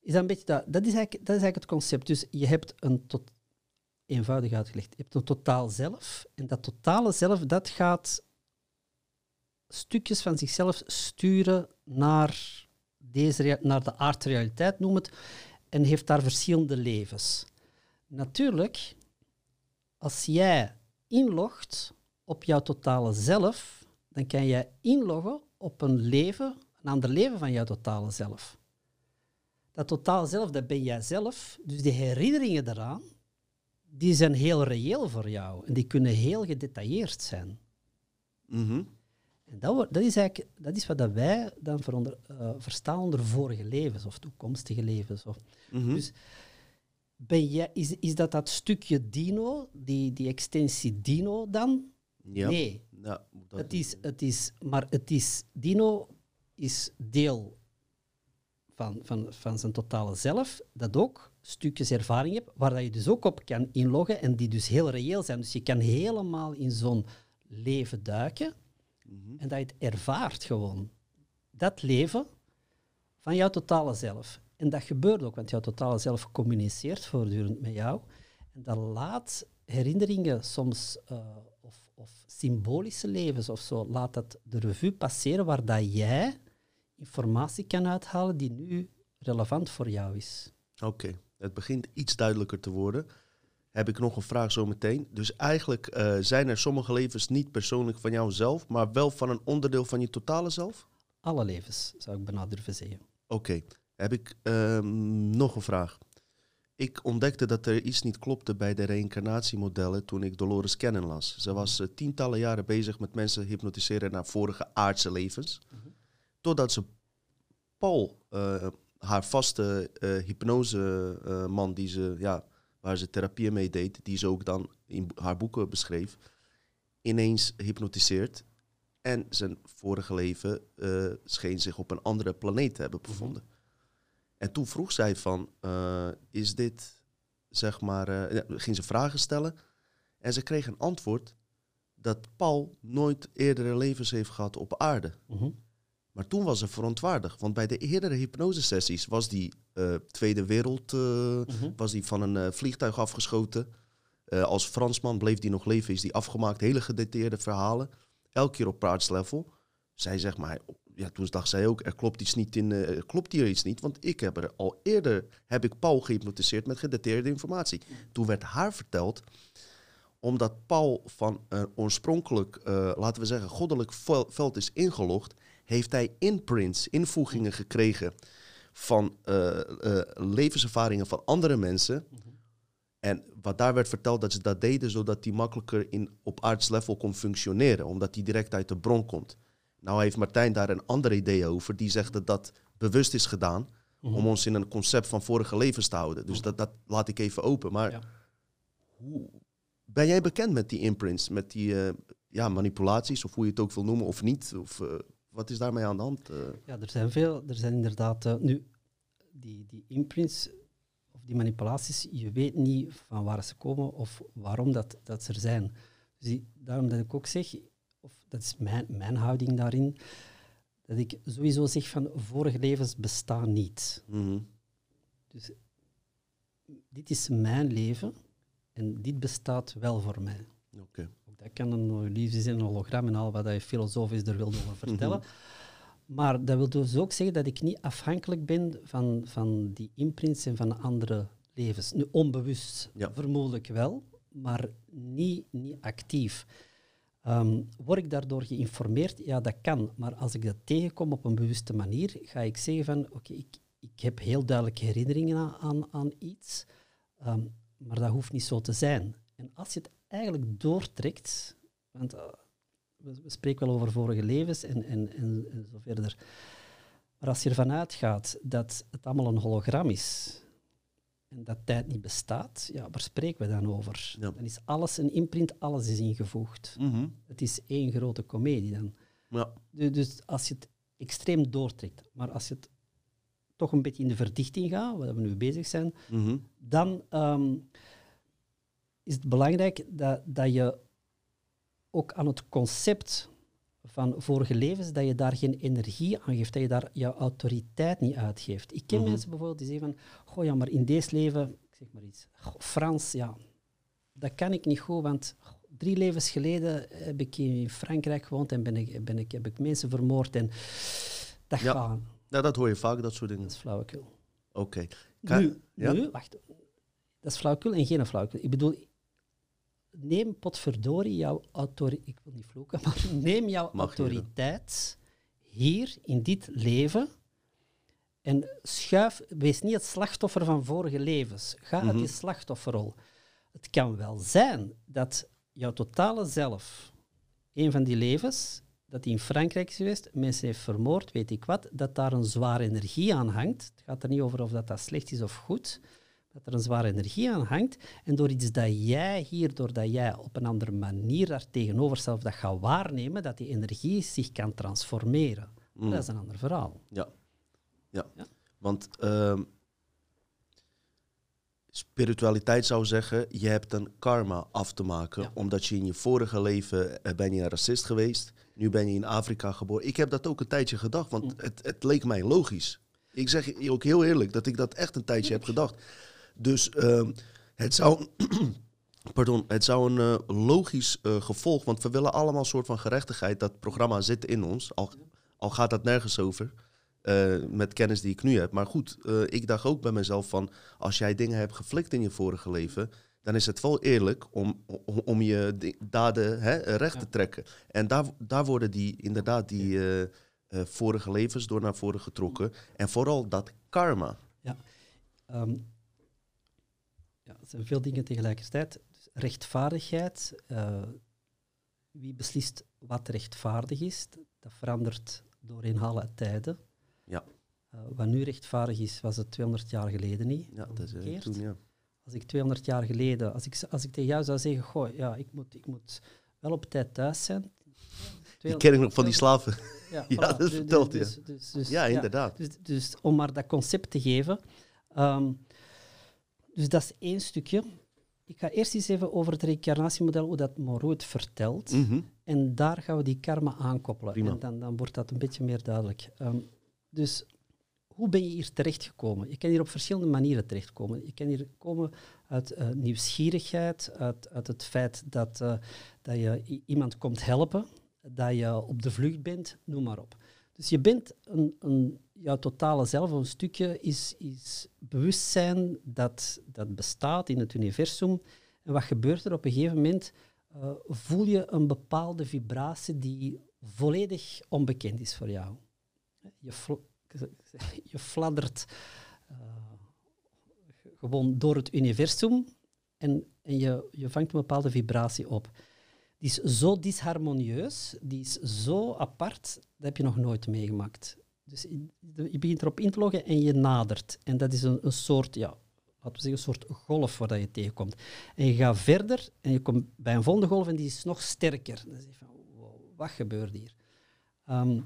is dat, een beetje dat, dat, is eigenlijk, dat is eigenlijk het concept. Dus je hebt een tot, eenvoudig uitgelegd, je hebt een totaal zelf. En dat totale zelf, dat gaat stukjes van zichzelf sturen naar, deze, naar de aardrealiteit, noem het, en heeft daar verschillende levens. Natuurlijk, als jij inlogt op jouw totale zelf, dan kan jij inloggen op een leven, een ander leven van jouw totale zelf. Dat totale zelf, dat ben jij zelf. Dus die herinneringen daaraan, die zijn heel reëel voor jou. En die kunnen heel gedetailleerd zijn. Mhm. En dat, wordt- dat, is eigenlijk, dat is wat dat wij dan veronder, eh, verstaan onder vorige levens of toekomstige levens. Of, Mhm. Dus ben jij, is, is dat dat stukje dino, die, die extensie dino dan? ja. Nee, Ja, dat- het is, het is, maar het is, dino is deel van, van, van zijn totale zelf, dat ook stukjes ervaring hebt, waar dat je dus ook op kan inloggen en die dus heel reëel zijn. Dus je kan helemaal in zo'n leven duiken Mhm. en dat je het ervaart gewoon. Dat leven van jouw totale zelf. En dat gebeurt ook, want jouw totale zelf communiceert voortdurend met jou. En dat laat herinneringen soms, eh, of, of symbolische levens of zo, laat dat de revue passeren waar dat jij informatie kan uithalen die nu relevant voor jou is. Oké, het begint iets duidelijker te worden. Heb ik nog een vraag zo meteen. Dus eigenlijk eh, zijn er sommige levens niet persoonlijk van jouzelf, maar wel van een onderdeel van je totale zelf? Alle levens, zou ik bijna durven zeggen. Oké, heb ik ehm, nog een vraag. Ik ontdekte dat er iets niet klopte bij de reïncarnatiemodellen toen ik Dolores Cannon las. Ze was eh, tientallen jaren bezig met mensen hypnotiseren naar vorige aardse levens. Totdat ze Paul, eh, haar vaste eh hypnoseman die ze, ja, waar ze therapie mee deed, die ze ook dan in haar boeken beschreef, ineens hypnotiseert. En zijn vorige leven scheen zich op een andere planeet te hebben bevonden. En toen vroeg zij van, eh, is dit, zeg maar, ja, ging ze vragen stellen. En ze kreeg een antwoord dat Paul nooit eerdere levens heeft gehad op aarde. Mhm. Maar toen was ze verontwaardigd, want bij de eerdere hypnosesessies was die eh, Tweede Wereld, Mhm. was die van een vliegtuig afgeschoten. Als Fransman bleef die nog leven, is die afgemaakt. Hele gedetailleerde verhalen, elke keer op praatslevel. Zij zegt maar, ja, toen dacht zij ook, er klopt iets niet in, eh, klopt hier iets niet, want ik heb er al eerder, heb ik Paul gehypnotiseerd met gedetailleerde informatie. Toen werd haar verteld, omdat Paul van een oorspronkelijk, eh, laten we zeggen, goddelijk vel- veld is ingelogd, heeft hij imprints, invoegingen gekregen van eh, eh, levenservaringen van andere mensen. En wat daar werd verteld, dat ze dat deden zodat hij makkelijker in, op aards level kon functioneren, omdat hij direct uit de bron komt. Nou heeft Martijn daar een ander idee over, die zegt dat dat bewust is gedaan Mhm. om ons in een concept van vorige levens te houden. Dus Mhm. dat, dat laat ik even open. Maar Ja. hoe, ben jij bekend met die imprints, met die eh, ja, manipulaties, of hoe je het ook wil noemen, of niet? Of, eh, wat is daarmee aan de hand? eh? Ja, er zijn veel. Er zijn inderdaad eh, nu die, die imprints, of of die manipulaties, je weet niet van waar ze komen of waarom dat, dat ze er zijn. Dus die- daarom dat ik ook zeg, of dat is mijn, mijn houding daarin, dat ik sowieso zeg van vorige levens bestaan niet. Mhm. Dus dit is mijn leven en dit bestaat wel voor mij. Oké. Ook Dat kan een illusie zijn, een hologram en al wat je filosofisch er wilde over vertellen. Maar dat wil dus ook zeggen dat ik niet afhankelijk ben van, van die imprints en van andere levens. Nu, onbewust Ja. vermoedelijk wel, maar niet, niet actief. Ehm, word ik daardoor geïnformeerd? Ja, dat kan. Maar als ik dat tegenkom op een bewuste manier, ga ik zeggen van, oké, ik, ik heb heel duidelijke herinneringen aan, aan, aan iets, ehm, maar dat hoeft niet zo te zijn. En als je het eigenlijk doortrekt, want eh, we, spreken wel over vorige levens en, en, en, en zo verder, maar als je ervan uitgaat dat het allemaal een hologram is en dat tijd niet bestaat, ja, waar spreken we dan over? Ja. Dan is alles een imprint, alles is ingevoegd. Mhm. Het is één grote komedie dan. Ja. Dus als je het extreem doortrekt, maar als je het toch een beetje in de verdichting gaat, waar we nu bezig zijn, Mhm. dan ehm, is het belangrijk dat, dat je ook aan het concept van vorige levens, dat je daar geen energie aan geeft, dat je daar jouw autoriteit niet uitgeeft. Ik ken Mhm. mensen bijvoorbeeld die zeggen van, goh ja, maar in deze leven, ik zeg maar iets, goh, Frans, ja, dat kan ik niet goed, want drie levens geleden heb ik in Frankrijk gewoond en ben ik, ben ik, heb ik mensen vermoord en dat Ja. gaat. Nou, dat hoor je vaak, dat soort dingen. Dat is flauwekul. Oké. Nu, ja? nu, wacht. Dat is flauwekul en geen flauwekul. Ik bedoel, neem potverdorie jouw autoriteit... Ik wil niet vloeken, maar neem jouw Mag autoriteit hier, in dit leven, en schuif... Wees niet het slachtoffer van vorige levens. Ga uit Mhm. die slachtofferrol. Het kan wel zijn dat jouw totale zelf, een van die levens, dat die in Frankrijk is geweest, mensen heeft vermoord, weet ik wat, dat daar een zware energie aan hangt. Het gaat er niet over of dat, dat slecht is of goed, dat er een zware energie aan hangt. En door iets dat jij hier, doordat jij op een andere manier daar tegenover zelf dat gaat waarnemen, dat die energie zich kan transformeren. Mm. Dat is een ander verhaal. Ja. ja. Ja. Want ehm, spiritualiteit zou zeggen, je hebt een karma af te maken. Ja. Omdat je in je vorige leven eh, ben je een racist geweest. Nu ben je in Afrika geboren. Ik heb dat ook een tijdje gedacht, want Mm. het, het leek mij logisch. Ik zeg je ook heel eerlijk dat ik dat echt een tijdje heb gedacht. Dus ehm, het zou... Pardon, het zou een eh, logisch eh, gevolg, want we willen allemaal een soort van gerechtigheid. Dat programma zit in ons, al, al gaat dat nergens over, eh, met kennis die ik nu heb. Maar goed, ik dacht ook bij mezelf van, als jij dingen hebt geflikt in je vorige leven, dan is het wel eerlijk om, om, om je daden hè, recht te trekken. En daar, daar worden die, inderdaad die vorige levens door naar voren getrokken. En vooral dat karma. Ehm, ja, het zijn veel dingen tegelijkertijd. Dus rechtvaardigheid, eh, wie beslist wat rechtvaardig is, dat verandert doorheen alle tijden. Ja. Eh, wat nu rechtvaardig is, was het 200 jaar geleden niet. Ja, dat is eh, Omgekeerd. toen, ja. Als ik 200 jaar geleden, als ik, als ik tegen jou zou zeggen, goh, ja, ik moet, ik moet wel op tijd thuis zijn. Die ken ik nog van die slaven. Ja, Ja, voilà. dat Dus- verteld, dus, dus, dus, Ja, inderdaad. dus, dus om maar dat concept te geven. ehm, dus dat is één stukje. Ik ga eerst eens even over het reïncarnatiemodel, hoe dat Moreau het vertelt. Mhm. En daar gaan we die karma aankoppelen. Prima. En dan, dan wordt dat een beetje meer duidelijk. Ehm, dus hoe ben je hier terechtgekomen? Je kan hier op verschillende manieren terechtkomen. Je kan hier komen uit eh, nieuwsgierigheid, uit, uit het feit dat, eh, dat je iemand komt helpen, dat je op de vlucht bent, noem maar op. Dus je bent een, een, jouw totale zelf, een stukje, is, is bewustzijn dat, dat bestaat in het universum. En wat gebeurt er op een gegeven moment? eh, voel je een bepaalde vibratie die volledig onbekend is voor jou. Je, fl- je fladdert eh, gewoon door het universum en, en je, je vangt een bepaalde vibratie op. Die is zo disharmonieus, die is zo apart, dat heb je nog nooit meegemaakt. Dus je begint erop in te loggen en je nadert. En dat is een, een soort, ja, laten we zeggen, een soort golf waar dat je tegenkomt. En je gaat verder en je komt bij een volgende golf en die is nog sterker. Dan zeg je van, wow, wat gebeurt hier? Ehm,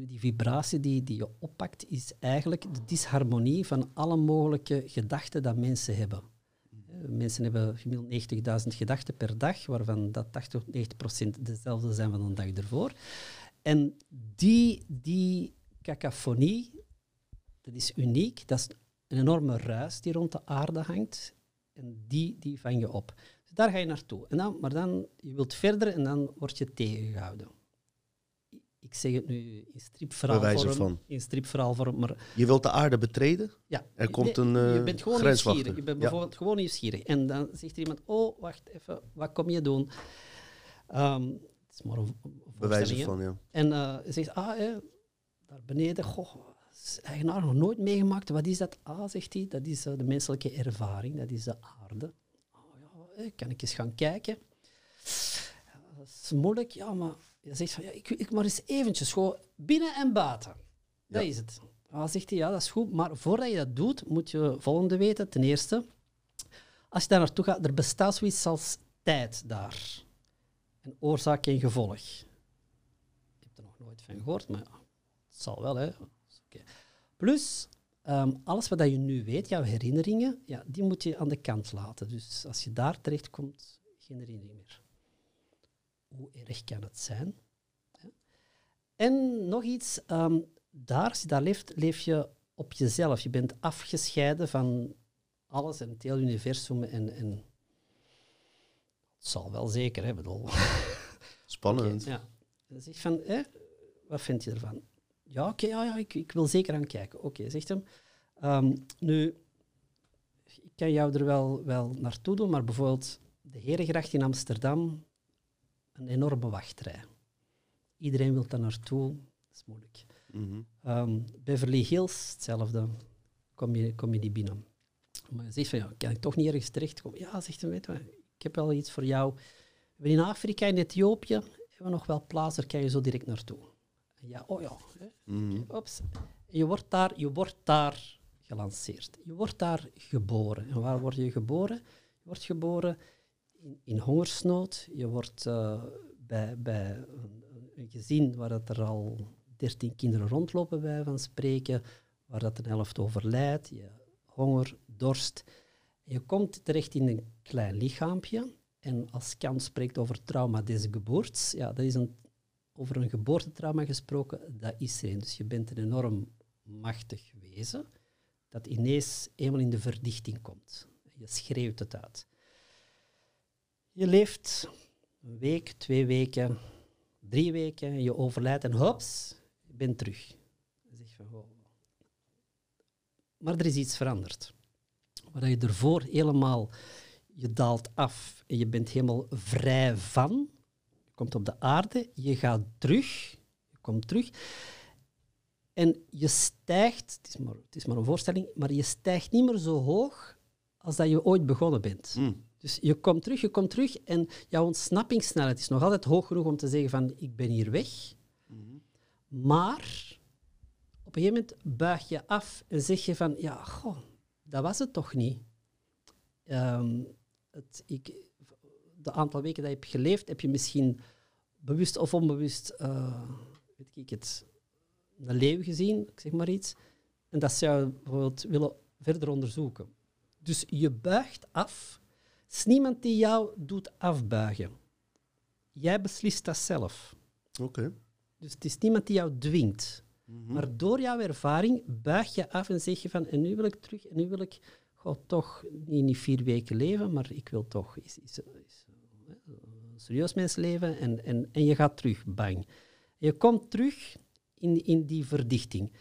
Die vibratie die, die je oppakt, is eigenlijk de disharmonie van alle mogelijke gedachten dat mensen hebben. Eh, Mensen hebben gemiddeld 90.000 gedachten per dag, waarvan dat 80 tot 90 procent dezelfde zijn van de dag ervoor. En die, die cacophonie, dat is uniek. Dat is een enorme ruis die rond de aarde hangt. En die, die vang je op. Dus daar ga je naartoe. En dan, maar dan, je wilt verder en dan word je tegengehouden. Ik zeg het nu in stripverhaalvorm. In stripverhaalvorm, maar Je wilt de aarde betreden? ja. Er komt Nee, een, Je eh, bent gewoon nieuwsgierig. Je bent Ja. bijvoorbeeld gewoon nieuwsgierig. En dan zegt er iemand, oh, wacht even, wat kom je doen? Ehm, het is maar een, een hè. van, ja. En eh, hij zegt, ah, hè, daar beneden, goh, eigenaar nog nooit meegemaakt. Wat is dat? Ah, zegt hij, dat is eh, de menselijke ervaring, dat is de aarde. Oh, ja, kan ik eens gaan kijken? Ja, dat is moeilijk, ja, maar je zegt van, ja, ik, ik maar eens eventjes, gewoon binnen en buiten. Dat Ja. is het. Ah, zegt hij, ja, dat is goed, maar voordat je dat doet, moet je volgende weten. Ten eerste, als je daar naartoe gaat, er bestaat zoiets als tijd daar. En oorzaak en gevolg. Ik heb er nog nooit van gehoord, maar zal wel. Hè. Plus, ehm, alles wat je nu weet, jouw herinneringen, ja, die moet je aan de kant laten. Dus als je daar terecht komt, geen herinnering meer. Hoe erg kan het zijn? Hè? En nog iets, ehm, daar, als je daar leeft, leef je op jezelf. Je bent afgescheiden van alles en het hele universum. En, en het zal wel zeker, hè, bedoel. Spannend. Ja. Dan zeg van, hè, wat vind je ervan? Ja, oké, ja, ja, ik, ik wil zeker aan kijken. Oké, zegt hem. Ehm, nu, ik kan jou er wel, wel naartoe doen, maar bijvoorbeeld de Herengracht in Amsterdam, een enorme wachtrij. Iedereen wil daar naartoe, dat is moeilijk. Mhm. Ehm, Beverly Hills, hetzelfde. Kom je, kom je niet binnen. Maar je zegt van, ja, kan ik toch niet ergens terechtkomen? Ja, zegt hij, weet je ik heb wel iets voor jou. In Afrika, in Ethiopië, hebben we nog wel plaats, daar kan je zo direct naartoe. Ja, oh ja. Mhm. Ops. Je wordt daar, je wordt daar gelanceerd. Je wordt daar geboren. En waar word je geboren? Je wordt geboren in, in hongersnood. Je wordt eh, bij, bij een, een gezin waar dat er al dertien kinderen rondlopen, bij van spreken, waar dat een helft overlijdt. Je honger, dorst. Je komt terecht in een klein lichaampje. En als Kant spreekt over trauma des geboorts, ja, dat is een, over een geboortetrauma gesproken, dat is er een. Dus je bent een enorm machtig wezen dat ineens eenmaal in de verdichting komt. Je schreeuwt het uit. Je leeft een week, twee weken, drie weken, je overlijdt en hops, je bent terug. Van. Maar er is iets veranderd. Waar je ervoor helemaal, je daalt af en je bent helemaal vrij van. Komt op de aarde, je gaat terug, je komt terug. En je stijgt, het is, maar, het is maar een voorstelling, maar je stijgt niet meer zo hoog als dat je ooit begonnen bent. Mm. Dus je komt terug, je komt terug en jouw ontsnappingssnelheid is nog altijd hoog genoeg om te zeggen van ik ben hier weg. Maar op een gegeven moment buig je af en zeg je van ja, goh, dat was het toch niet. Ehm, het, ik, de aantal weken dat je hebt geleefd, heb je misschien bewust of onbewust, eh, weet ik het, een leeuw gezien, ik zeg maar iets. En dat zou je bijvoorbeeld willen verder onderzoeken. Dus je buigt af. Het is niemand die jou doet afbuigen. Jij beslist dat zelf. Oké. Dus het is niemand die jou dwingt. Mhm. Maar door jouw ervaring buig je af en zeg je van en nu wil ik terug en nu wil ik goh, toch niet, niet vier weken leven, maar ik wil toch is, serieus mens leven en, en, en je gaat terug, bang. Je komt terug in, in die verdichting.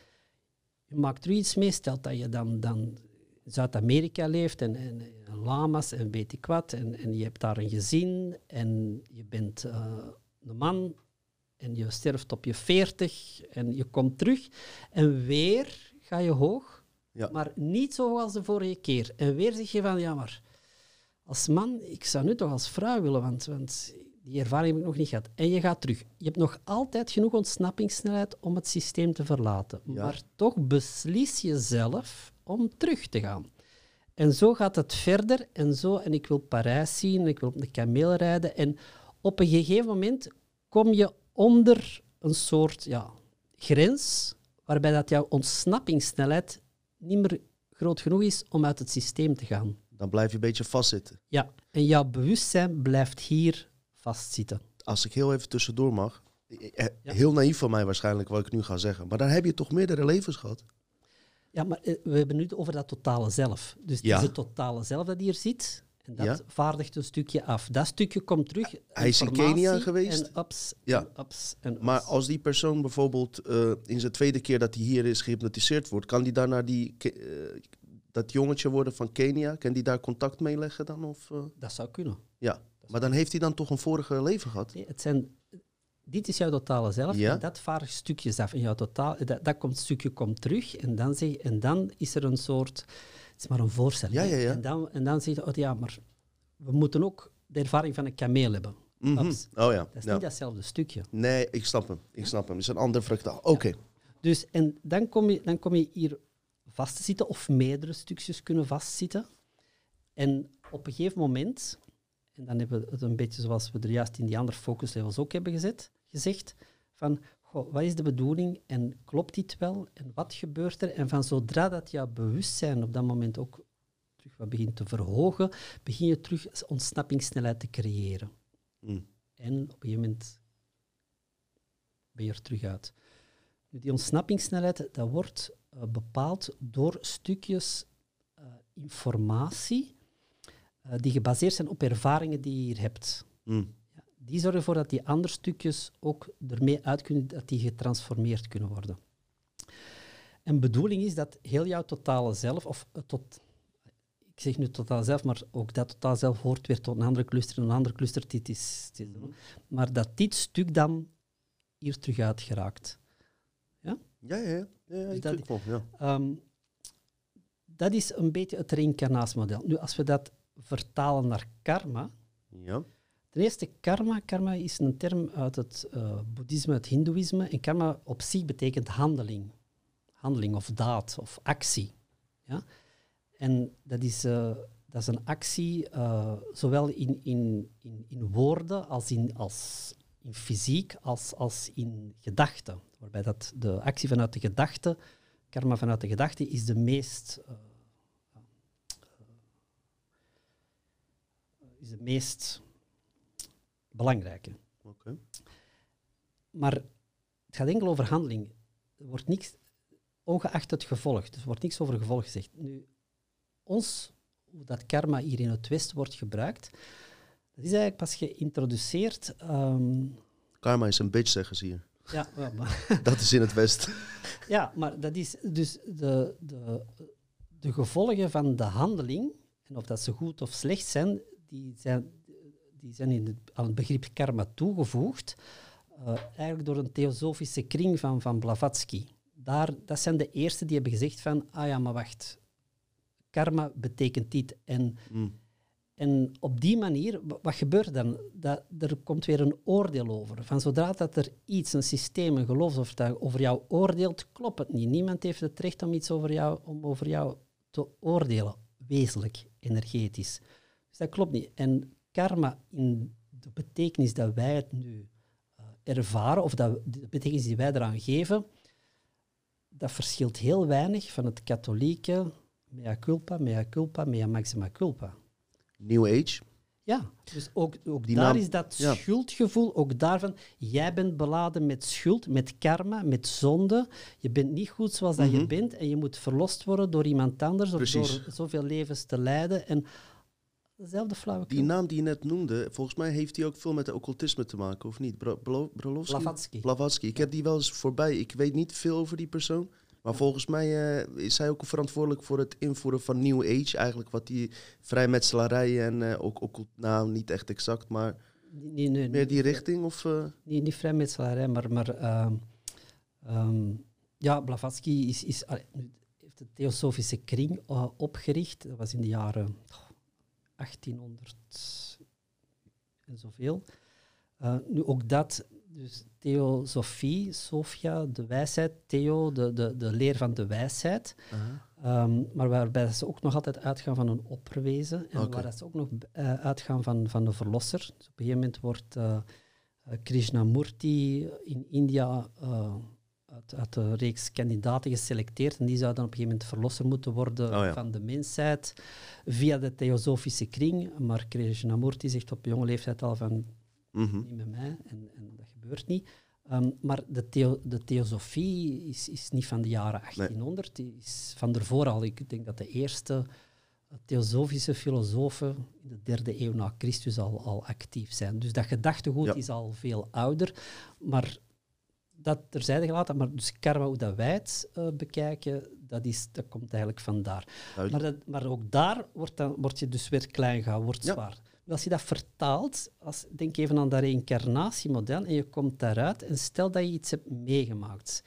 Je maakt er iets mee, stelt dat je dan, dan in Zuid-Amerika leeft en, en, en lama's en weet ik wat, en, en je hebt daar een gezin en je bent eh, een man en je sterft op je veertig en je komt terug en weer ga je hoog, Ja. maar niet zo hoog als de vorige keer. En weer zeg je van, ja maar, als man, ik zou nu toch als vrouw willen, want, want die ervaring heb ik nog niet gehad. En je gaat terug. Je hebt nog altijd genoeg ontsnappingssnelheid om het systeem te verlaten. Ja. Maar toch beslis je zelf om terug te gaan. En zo gaat het verder en zo. En ik wil Parijs zien, ik wil op de kameel rijden. En op een gegeven moment kom je onder een soort, ja, grens waarbij dat jouw ontsnappingssnelheid niet meer groot genoeg is om uit het systeem te gaan. Dan blijf je een beetje vastzitten. Ja, en jouw bewustzijn blijft hier vastzitten. Als ik heel even tussendoor mag. eh, Ja. Heel naïef van mij waarschijnlijk wat ik nu ga zeggen. Maar dan heb je toch meerdere levens gehad? Ja, maar eh, we hebben nu over dat totale zelf. Dus het Ja. is het totale zelf dat hier zit. En dat Ja. vaardigt een stukje af. Dat stukje komt terug. Hij is in Kenia geweest. En ups, Ja. en ups, en ups. Maar als die persoon bijvoorbeeld eh, in zijn tweede keer dat hij hier is gehypnotiseerd wordt, kan die naar die, eh, dat jongetje worden van Kenia? Kan die daar contact mee leggen dan? Of, eh? Dat zou kunnen. Ja, maar dan heeft hij dan toch een vorige leven gehad? Nee, het zijn, dit is jouw totale zelf. Ja. En dat vaardigt stukjes af. En jouw totaal, dat, dat komt, stukje komt terug. En dan, zeg, en dan is er een soort... Het is maar een voorstelling. Ja, ja, ja. En dan, en dan zeg je, oh, ja, maar we moeten ook de ervaring van een kameel hebben. Mhm. Oh ja. Dat is ja. niet datzelfde stukje. Nee, ik snap hem. Ik snap hem. Het is een ander fractaal. Oké. Dus, en dan kom, je, dan kom je hier vast te zitten, of meerdere stukjes kunnen vastzitten. En op een gegeven moment, en dan hebben we het een beetje zoals we er juist in die andere focus levels ook hebben gezet, gezegd, van goh, wat is de bedoeling en klopt dit wel en wat gebeurt er? En van zodra dat jouw bewustzijn op dat moment ook terug wat begint te verhogen, begin je terug ontsnappingssnelheid te creëren. Mm. En op een gegeven moment ben je er terug uit. Die ontsnappingssnelheid dat wordt bepaald door stukjes eh, informatie eh, die gebaseerd zijn op ervaringen die je hier hebt. Mm. Ja, die zorgen ervoor dat die andere stukjes ook ermee uit kunnen, dat die getransformeerd kunnen worden. En bedoeling is dat heel jouw totale zelf, of tot, ik zeg nu totaal zelf, maar ook dat totaal zelf hoort weer tot een andere cluster, een andere cluster, dit is, dit is- maar dat dit stuk dan hier terug uit geraakt. Ja, ja, ja. ja, ja ik dat- wel, ja. Ehm, dat is een beetje het reïncarnatiemodel. Nu, als we dat vertalen naar karma, ja. Ten eerste, karma. Karma is een term uit het eh, boeddhisme, het hindoeïsme. En karma op zich betekent handeling. Handeling of daad of actie. Ja? En dat is, eh, dat is een actie, eh, zowel in, in, in, in woorden als in, als in fysiek, als, als in gedachten. Waarbij dat de actie vanuit de gedachte, karma vanuit de gedachte, is de meest... eh, eh, is de meest belangrijke. Oké. Maar het gaat enkel over handeling. Er wordt niks, ongeacht het gevolg, dus er wordt niks over gevolg gezegd. Nu, ons, hoe dat karma hier in het Westen wordt gebruikt, dat is eigenlijk pas geïntroduceerd. ehm, Karma is een bitch, zeggen ze hier. Ja, ja, maar, Dat is in het Westen. ja, maar dat is dus de, de, de gevolgen van de handeling, en of dat ze goed of slecht zijn, die zijn, die zijn in het, aan het begrip karma toegevoegd, eh, eigenlijk door een theosofische kring van, van Blavatsky. Daar, dat zijn de eerste die hebben gezegd van, ah ja, maar wacht, karma betekent dit. En, Mm. En op die manier, wa- wat gebeurt dan? Dat, er komt weer een oordeel over. Van zodra dat er iets, een systeem, een geloofsovertuiging over jou oordeelt, klopt het niet. Niemand heeft het recht om iets over jou, om over jou te oordelen, wezenlijk, energetisch. Dus dat klopt niet. En karma in de betekenis dat wij het nu eh, ervaren, of dat, de betekenis die wij eraan geven, dat verschilt heel weinig van het katholieke mea culpa, mea culpa, mea maxima culpa. New Age. Ja, dus ook, ook Die daar is dat ja. schuldgevoel, ook daarvan, jij bent beladen met schuld, met karma, met zonde. Je bent niet goed zoals dat je Mhm. bent en je moet verlost worden door iemand anders of door zoveel levens te leiden. En dezelfde flauwekul. Die naam die je net noemde, volgens mij heeft die ook veel met de occultisme te maken, of niet? Bro, Bro, Brolowski? Blavatsky. Blavatsky. Ik heb die wel eens voorbij. Ik weet niet veel over die persoon. Maar volgens mij eh, is hij ook verantwoordelijk voor het invoeren van New Age. Eigenlijk wat die vrijmetselarij en eh, ook occult... Nou, niet echt exact, maar Nee, nee, nee, meer die richting? Of, eh, Niet, niet vrijmetselarij, maar, maar ehm, ehm, ja, Blavatsky is, is, heeft de Theosofische Kring opgericht. Dat was in de jaren oh, 1800 en zoveel. Nu ook dat, dus theosofie, Sophia, de wijsheid, Theo, de, de, de leer van de wijsheid. Ehm, maar waarbij ze ook nog altijd uitgaan van een opperwezen. En Oké. waar dat ze ook nog eh, uitgaan van, van de verlosser. Dus op een gegeven moment wordt eh, Krishnamurti in India uit, uit de reeks kandidaten geselecteerd en die zouden op een gegeven moment verlosser moeten worden Oh ja. van de mensheid via de theosofische kring. Maar Krishnamurti zegt op jonge leeftijd al van Mhm. niet met mij en, en dat gebeurt niet. Ehm, maar de, theo, de theosofie is, is niet van de jaren 1800, die is van ervoor al. Ik denk dat de eerste theosofische filosofen in de derde eeuw na Christus al, al actief zijn. Dus dat gedachtegoed Ja. is al veel ouder. Maar dat terzijde gelaten, maar dus karma, hoe dat wij het eh, bekijken, dat, is, dat komt eigenlijk vandaar. Maar, dat, maar ook daar wordt, dan, word je dus weer klein gehouden, wordt Ja. zwaar. Als je dat vertaalt, als, denk even aan dat reïncarnatiemodel en je komt daaruit en stel dat je iets hebt meegemaakt.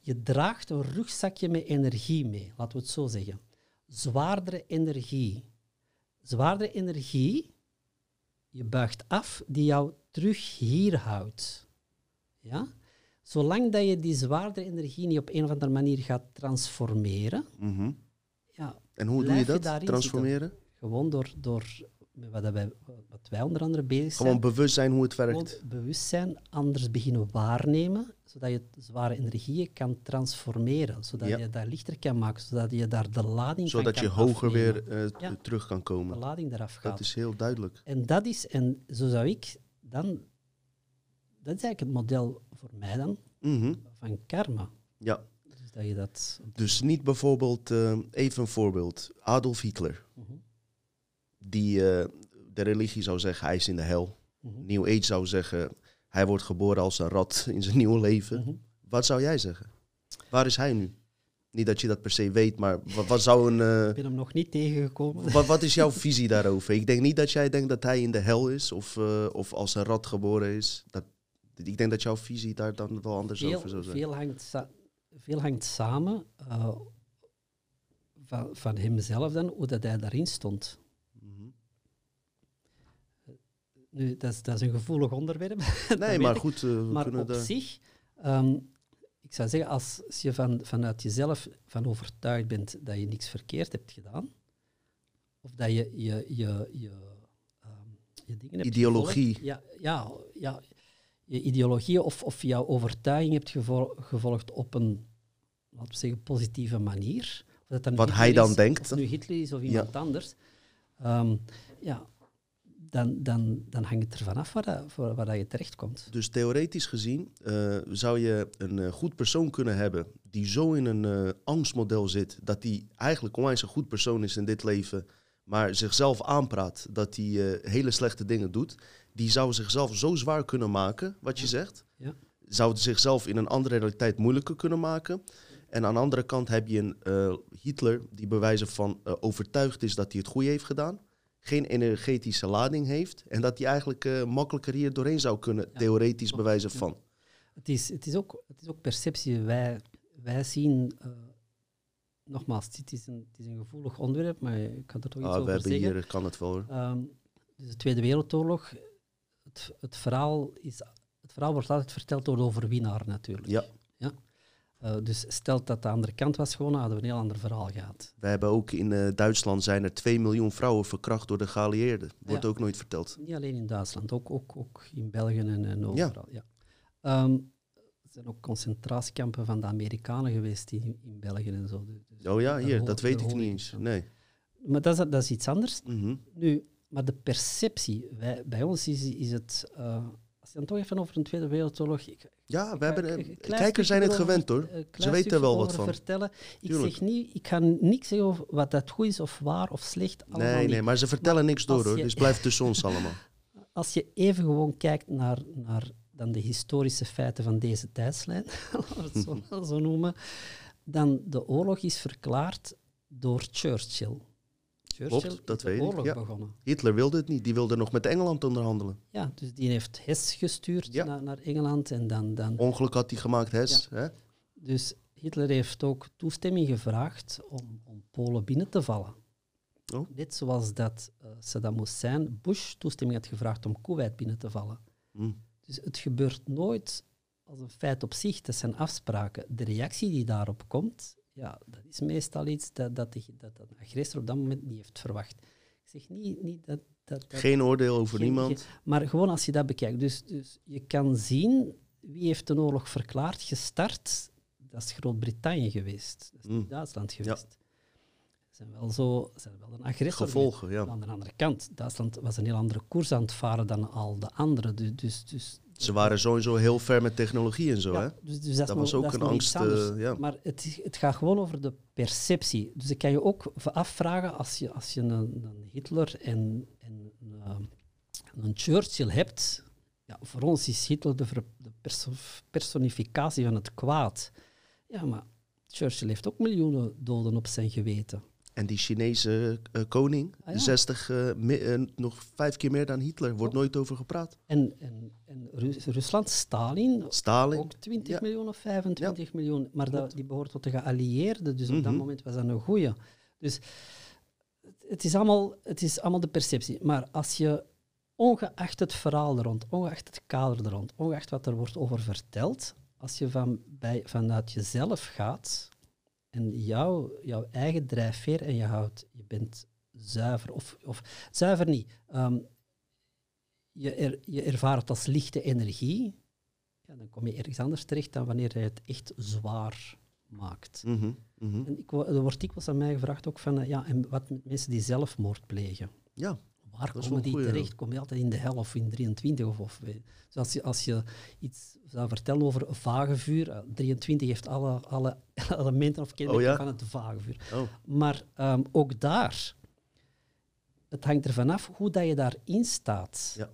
Je draagt een rugzakje met energie mee, laten we het zo zeggen. Zwaardere energie. Zwaardere energie, je buigt af, die jou terug hier houdt. Ja? Zolang dat je die zwaardere energie niet op een of andere manier gaat transformeren, Mhm. ja, En hoe doe je dat? Transformeren? gewoon door, door wat, wij, wat wij onder andere bezig zijn. Gewoon bewust zijn hoe het Gewoon werkt. bewustzijn anders beginnen waarnemen, zodat je zware energieën kan transformeren, zodat Ja. je dat lichter kan maken, zodat je daar de lading van Zodat je kan hoger afnemen. weer eh, Ja. terug kan de komen. lading eraf gaat. Dat is heel duidelijk. En dat is, en zo zou ik dan, dat is eigenlijk het model voor mij dan Mhm. van karma. Ja. Dus dat je dat. Dus niet bijvoorbeeld, eh, even een voorbeeld, Adolf Hitler. Mhm. Die eh, de religie zou zeggen, hij is in de hel. Mhm. New Age zou zeggen, hij wordt geboren als een rat in zijn nieuwe leven. Mhm. Wat zou jij zeggen? Waar is hij nu? Niet dat je dat per se weet, maar wat, wat zou een... eh, Ik ben hem nog niet tegengekomen. wat, wat is jouw visie daarover? Ik denk niet dat jij denkt dat hij in de hel is of, eh, of als een rat geboren is. Dat, ik denk dat jouw visie daar dan wel anders over zou zijn. veel, hangt veel hangt samen van, van hemzelf dan, hoe dat hij daarin stond. Nu, dat is, dat is een gevoelig onderwerp. Nee, maar ik. goed, we Maar op zich, ehm, ik zou zeggen, als je van, vanuit jezelf van overtuigd bent dat je niks verkeerd hebt gedaan, of dat je je, je, je, ehm, je dingen hebt Ideologie. gevolgd, ja, ja, ja, je ideologie of, of jouw overtuiging hebt gevol- gevolgd op een, laten we zeggen, positieve manier. Of dat dan Wat Hitler hij dan is, denkt. Of nu Hitler is of iemand anders. Ehm, ja, dan, dan, dan hangt het ervan af waar, dat, waar, dat je terechtkomt. Dus theoretisch gezien eh, zou je een eh, goed persoon kunnen hebben die zo in een eh, angstmodel zit dat hij eigenlijk onwijs een goed persoon is in dit leven, maar zichzelf aanpraat dat hij hele slechte dingen doet. Die zou zichzelf zo zwaar kunnen maken, wat je zegt. Ja. Zou zichzelf in een andere realiteit moeilijker kunnen maken. En aan de andere kant heb je een Hitler die bewijzen van overtuigd is dat hij het goede heeft gedaan. Geen energetische lading heeft. En dat hij eigenlijk eh, makkelijker hier doorheen zou kunnen, Ja, theoretisch bewijzen ja. van. Het is, het is, ook, het is ook perceptie. Wij, wij zien, eh, nogmaals, het is, een, het is een gevoelig onderwerp, maar ik kan er toch iets Ah, we over hebben zeggen. hier, kan het wel. Ehm, dus de Tweede Wereldoorlog, het, het, verhaal is, het verhaal wordt altijd verteld door de overwinnaar natuurlijk. Ja. Eh, dus stelt dat de andere kant was gewonnen, hadden we een heel ander verhaal gehad. We hebben ook in eh, Duitsland zijn er 2 miljoen vrouwen verkracht door de geallieerden. Wordt Ja. ook nooit verteld. Niet alleen in Duitsland, ook, ook, ook in België en, en overal. Ja. Ehm, er zijn ook concentratiekampen van de Amerikanen geweest in, in België en zo. Dus- dus Oh ja, hier, dat weet ik niet eens. Nee. Maar dat is, dat is iets anders. Mhm. Nu, maar de perceptie, wij, bij ons is, is het... eh, dan toch even over een Tweede Wereldoorlog... Ik, Ja, we hebben, eh, kijkers zijn het gewend hoor. Ze weten wel wat van. vertellen. Ik, Tuurlijk. zeg niet, ik ga niks zeggen over wat dat goed is of waar of slecht. Allemaal Nee, niet. nee, maar ze vertellen Maar niks door hoor. je- Dus blijf tussen ons allemaal. Als je even gewoon kijkt naar, naar dan de historische feiten van deze tijdslijn, laten we het zo, zo noemen, dan de oorlog is verklaard door Churchill. Churchill Klopt, dat de weet ik, oorlog ja. begonnen. Hitler wilde het niet. Die wilde nog met Engeland onderhandelen. Ja, dus die heeft Hess gestuurd Ja. naar, naar Engeland en dan, dan Ongeluk had hij gemaakt, Hess. Hè? Dus Hitler heeft ook toestemming gevraagd om, om Polen binnen te vallen. Oh. Net zoals dat eh, Saddam Hussein Bush toestemming had gevraagd om Kuwait binnen te vallen. Hm. Dus het gebeurt nooit als een feit op zich. Dat zijn afspraken. De reactie die daarop komt, ja, dat is meestal iets dat, dat, de, dat de agressor op dat moment niet heeft verwacht. Ik zeg niet, niet dat... dat, dat Geen oordeel over geen- niemand. maar gewoon als je dat bekijkt. Dus, dus je kan zien wie heeft een oorlog verklaard, gestart dat is Groot-Brittannië geweest. Dat is niet Mm. Duitsland geweest. Ze zijn wel, zo, zijn wel een agressor. Gevolgen, ja. Aan de andere kant, Duitsland was een heel andere koers aan het varen dan al de anderen. Dus, dus, dus, Ze waren sowieso heel ver met technologie en zo, hè? ja, dus, dus dat, was nog- ook dat een angst, eh, ja. Maar het, het gaat gewoon over de perceptie. Dus ik kan je ook afvragen als je, als je een, een Hitler en, en een, eh, een Churchill hebt. Ja, voor ons is Hitler de, ver- de perso- personificatie van het kwaad. Ja, maar Churchill heeft ook miljoenen doden op zijn geweten. En die Chinese eh, koning, Ah, ja. 60, eh, eh, nog vijf keer meer dan Hitler, wordt Oh. nooit over gepraat. En, en, en Ru- Rusland, Stalin, Stalin, ook 20 Ja. miljoen of 25 miljoen. Maar dat, die behoort tot de geallieerden, dus op dat Mhm. moment was dat een goeie. Dus het, het is allemaal, het is allemaal de perceptie. Maar als je, ongeacht het verhaal er rond, ongeacht het kader er rond, ongeacht wat er wordt over verteld, als je van, bij, vanuit jezelf gaat en jouw, jouw eigen drijfveer en je houdt, je bent zuiver, of, of zuiver niet, ehm, je, er, je ervaart het als lichte energie, ja, dan kom je ergens anders terecht dan wanneer je het echt zwaar maakt. Mhm, mhm. En ik, er wordt dikwijls aan mij gevraagd ook van, eh, ja, en wat met mensen die zelfmoord plegen? ja, Waar komen die terecht? Kom je altijd in de hel of in 23? Of, of, eh, dus als, je, als je iets zou vertellen over een vagevuur, eh, 23 heeft alle, alle elementen of kenmerken Oh ja? van het vagevuur. oh, Maar ehm, ook daar, het hangt ervan af hoe dat je daarin staat. Ja.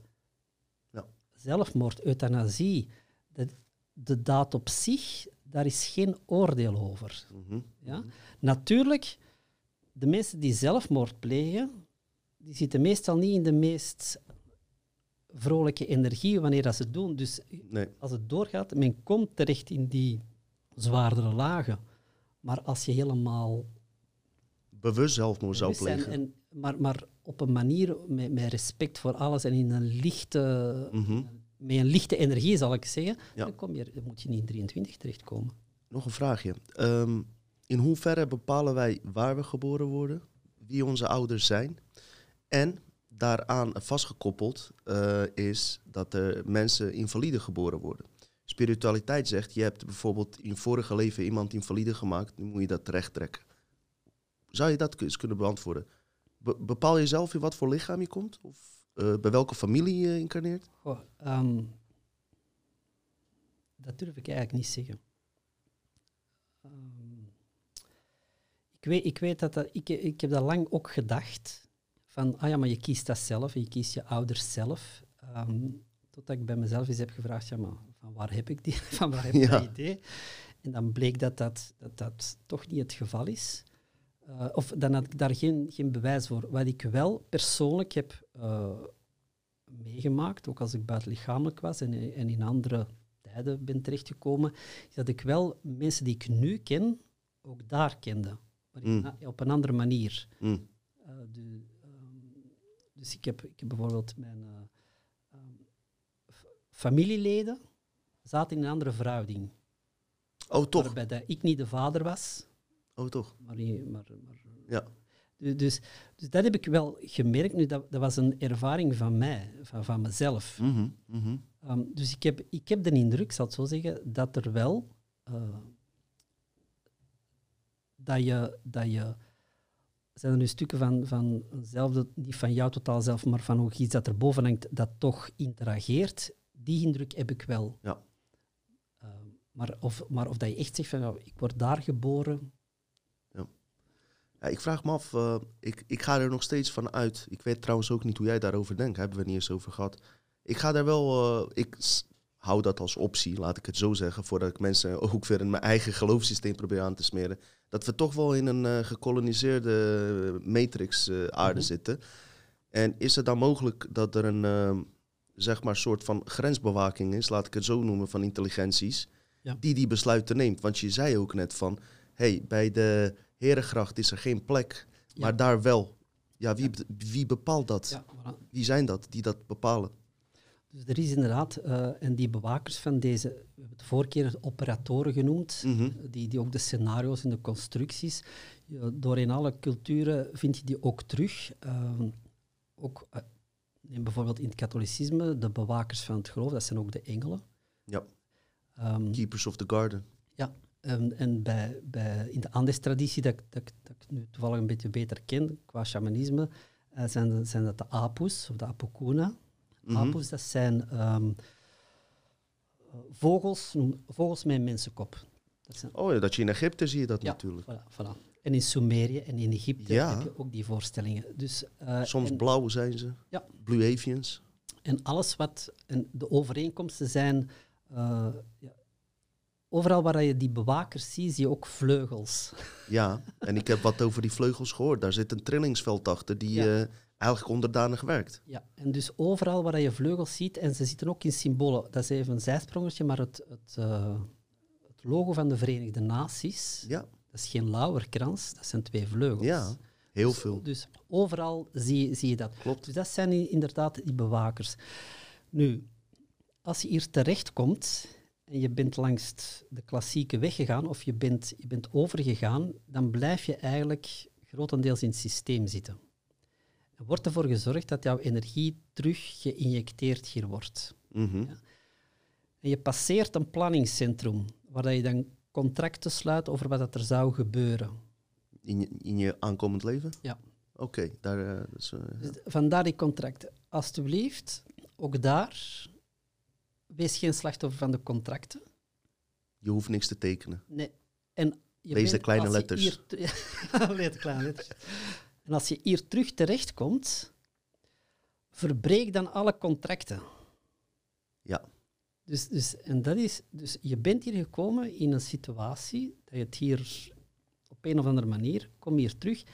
Ja. Zelfmoord, euthanasie, de, de daad op zich, daar is geen oordeel over. mhm. Ja? Natuurlijk, de mensen die zelfmoord plegen, die zitten meestal niet in de meest vrolijke energie wanneer dat ze het doen. Dus Nee, als het doorgaat, men komt terecht in die zwaardere lagen. Maar als je helemaal bewust zelfmoord zou plegen. en, maar, maar op een manier met, met respect voor alles en in een lichte, Mhm. met een lichte energie, zal ik zeggen, Ja. dan, kom je, dan moet je niet in 23 terechtkomen. Nog een vraagje. Ehm, in hoeverre bepalen wij waar we geboren worden, wie onze ouders zijn? En daaraan vastgekoppeld eh, is dat er mensen invalide geboren worden. Spiritualiteit zegt, je hebt bijvoorbeeld in vorige leven iemand invalide gemaakt, nu moet je dat terecht trekken. Zou je dat eens kunnen beantwoorden? Be- bepaal je zelf in wat voor lichaam je komt? Of eh, bij welke familie je incarneert? Ehm, dat durf ik eigenlijk niet zeggen. Ehm, ik, weet, ik weet dat, dat ik, ik heb dat lang ook gedacht. Van, ah ja, maar je kiest dat zelf en je kiest je ouders zelf. Ehm, totdat ik bij mezelf eens heb gevraagd, ja, maar van waar heb ik, die, van waar heb ik Ja. dat idee? En dan bleek dat dat, dat, dat toch niet het geval is. Eh, of dan had ik daar geen, geen bewijs voor. Wat ik wel persoonlijk heb eh, meegemaakt, ook als ik buitenlichamelijk was en, en in andere tijden ben terechtgekomen, is dat ik wel mensen die ik nu ken, ook daar kende. Maar Mm. op een andere manier. Mm. Eh, de, dus ik heb, ik heb bijvoorbeeld mijn eh, ehm, familieleden zaten in een andere verhouding. Oh, toch? Waarbij dat ik niet de vader was, Oh, toch? maar, maar, maar Ja. Du- Dus, dus dat heb ik wel gemerkt. Nu, dat, dat was een ervaring van mij, van, van mezelf. Mhm, mhm. Ehm, dus ik heb, ik heb de indruk, ik zal het zo zeggen, dat er wel... eh, dat je... Dat je zijn er nu stukken van, van niet van jou totaal zelf, maar van ook iets dat er boven hangt, dat toch interageert. Die indruk heb ik wel. Ja. Ehm, maar, of, maar of dat je echt zegt van, nou, ik word daar geboren, Ja, ik vraag me af, eh, ik, ik ga er nog steeds van uit. Ik weet trouwens ook niet hoe jij daarover denkt, hebben we het niet eens over gehad. Ik ga daar wel, eh, ik hou dat als optie, laat ik het zo zeggen, voordat ik mensen ook weer in mijn eigen geloofssysteem probeer aan te smeren. Dat we toch wel in een eh, gekoloniseerde matrix eh, aarde Mhm. zitten. En is het dan mogelijk dat er een, eh, zeg maar, soort van grensbewaking is, laat ik het zo noemen, van intelligenties, Ja. die die besluiten neemt? Want je zei ook net van, hey, bij de Herengracht is er geen plek, Ja. maar daar wel. Ja, wie, wie bepaalt dat? ja, voilà. Wie zijn dat die dat bepalen? Dus er is inderdaad, eh, en die bewakers van deze, we hebben het vorige keer operatoren genoemd, Mhm. die, die ook de scenario's en de constructies, ja, door in alle culturen vind je die ook terug. Ehm, ook, eh, neem bijvoorbeeld in het katholicisme, de bewakers van het geloof, dat zijn ook de engelen. Ja. Ehm, Keepers of the Garden. ja, En, en bij, bij, in de Andes-traditie, dat, dat, dat ik nu toevallig een beetje beter ken, qua shamanisme, zijn, zijn dat de apus, of de apokuna. Apus, dat zijn ehm, vogels, vogels met een mensenkop. Dat zijn, Oh ja, dat je in Egypte zie je dat Ja. natuurlijk. voilà, voilà. En in Sumerië en in Egypte Ja. heb je ook die voorstellingen. Dus, eh, Soms en, blauw zijn ze. Ja. Blue Avians. en alles wat... En de overeenkomsten zijn... eh, ja, overal waar je die bewakers ziet, zie je ook vleugels. Ja, en ik heb wat over die vleugels gehoord. Daar zit een trillingsveld achter die Ja. Eigenlijk onderdanig werkt. Ja, en dus overal waar je vleugels ziet, en ze zitten ook in symbolen, dat is even een zijsprongetje, maar het, het, eh, het logo van de Verenigde Naties, Ja, dat is geen lauwerkrans, dat zijn twee vleugels. ja heel Dus- veel. Dus overal zie, zie je dat. Klopt. Dus dat zijn inderdaad die bewakers. Nu, als je hier terechtkomt en je bent langs de klassieke weg gegaan of je bent, je bent overgegaan, dan blijf je eigenlijk grotendeels in het systeem zitten. Wordt ervoor gezorgd dat jouw energie terug geïnjecteerd hier wordt. Mhm. En je passeert een planningscentrum, waar je dan contracten sluit over wat dat er zou gebeuren. in, je, in je aankomend leven? Ja. Oké, daar... eh, dat is, eh, Dus vandaar die contracten. Alsjeblieft, ook daar, wees geen slachtoffer van de contracten. je hoeft niks te tekenen. Nee. En je Lees de kleine letters. hier Ja, lees de kleine letters. En als je hier terug terechtkomt, verbreek dan alle contracten. Ja. Dus, dus, en dat is, dus je bent hier gekomen in een situatie dat je het hier op een of andere manier, kom hier terug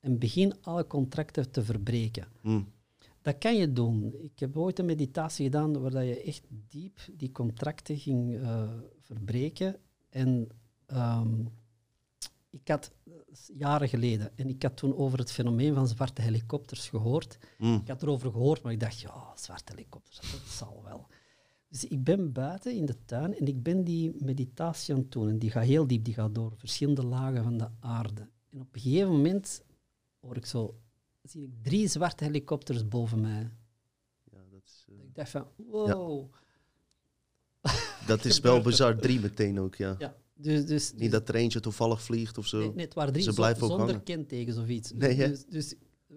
en begin alle contracten te verbreken. Hm. Dat kan je doen. Ik heb ooit een meditatie gedaan waar je echt diep die contracten ging eh, verbreken. En ehm, ik had is jaren geleden, en ik had toen over het fenomeen van zwarte helikopters gehoord. Hm. Ik had erover gehoord, maar ik dacht, ja, zwarte helikopters, dat zal wel. Dus ik ben buiten in de tuin en ik ben die meditatie aan het doen. En die gaat heel diep, die gaat door verschillende lagen van de aarde. En op een gegeven moment hoor ik zo, zie ik drie zwarte helikopters boven mij. Ja, dat is, eh, Ik dacht van, wow. dat is wel bizar. Drie meteen ook, ja. Ja, dus, dus, Niet dat er eentje toevallig vliegt of zo. Nee, nee, het waren drie Ze blijven zonder hangen. kentekens of iets. Nee, dus, dus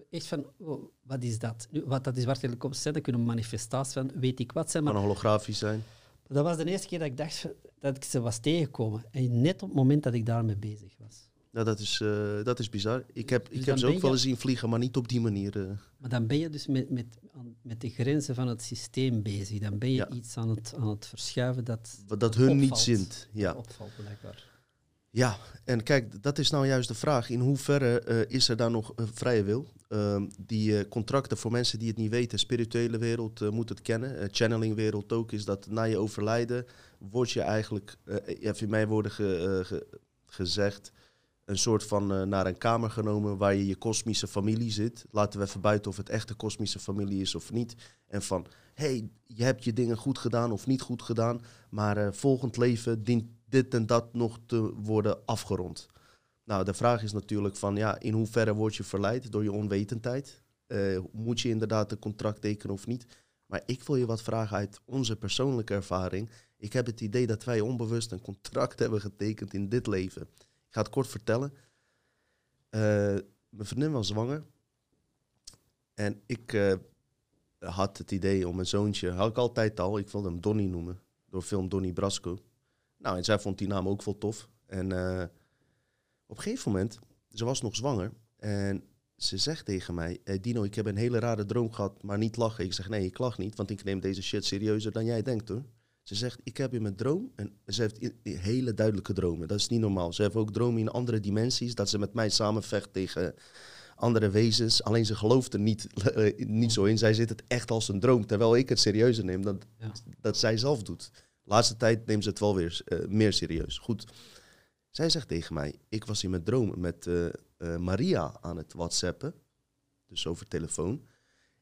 echt van, oh, wat is dat? Nu, wat dat die zwarte helikopters zijn, dat kunnen manifestaties van weet ik wat zijn. Maar Kan holografisch zijn. dat was de eerste keer dat ik dacht dat ik ze was tegengekomen. En net op het moment dat ik daarmee bezig was. Ja, dat is, eh, dat is bizar. Ik heb, Dus ik dan heb ze ook wel eens zien vliegen, maar niet op die manier. eh. Maar dan ben je dus met, met, met de grenzen van het systeem bezig. Dan ben je Ja. iets aan het, aan het verschuiven dat, wat dat hun niet zint. Ja. opvalt, blijkbaar. ja, en kijk, dat is nou juist de vraag. In hoeverre eh, is er daar nog vrije wil? Ehm, die contracten voor mensen die het niet weten, spirituele wereld moet het kennen. Channeling wereld ook is dat na je overlijden word je eigenlijk, even in mijn woorden ge- ge- gezegd, een soort van eh, naar een kamer genomen waar je je kosmische familie zit. Laten we even buiten of het echt een kosmische familie is of niet. En van, hey, je hebt je dingen goed gedaan of niet goed gedaan, maar eh, volgend leven dient dit en dat nog te worden afgerond. Nou, de vraag is natuurlijk van, ja, in hoeverre word je verleid door je onwetendheid? Eh, moet je inderdaad een contract tekenen of niet? Maar ik wil je wat vragen uit onze persoonlijke ervaring. Ik heb het idee dat wij onbewust een contract hebben getekend in dit leven. Ik ga het kort vertellen. Eh, mijn vriendin was zwanger. En ik eh, had het idee om mijn zoontje, had ik altijd al, ik wilde hem Donny noemen, door film Donny Brasco. Nou, en zij vond die naam ook wel tof. En eh, op een gegeven moment, ze was nog zwanger. En ze zegt tegen mij, Dino, ik heb een hele rare droom gehad, maar niet lachen. Ik zeg, nee, ik lach niet, want ik neem deze shit serieuzer dan jij denkt hoor. Ze zegt, ik heb in mijn droom, en ze heeft hele duidelijke dromen. Dat is niet normaal. Ze heeft ook dromen in andere dimensies, dat ze met mij samenvecht tegen andere wezens. Alleen ze gelooft er niet, niet zo in. Zij zit het echt als een droom, terwijl ik het serieuzer neem dan Ja. dat zij zelf doet. Laatste tijd neemt ze het wel weer eh, meer serieus. Goed. Zij zegt tegen mij, ik was in mijn droom met eh, eh, Maria aan het whatsappen, dus over telefoon.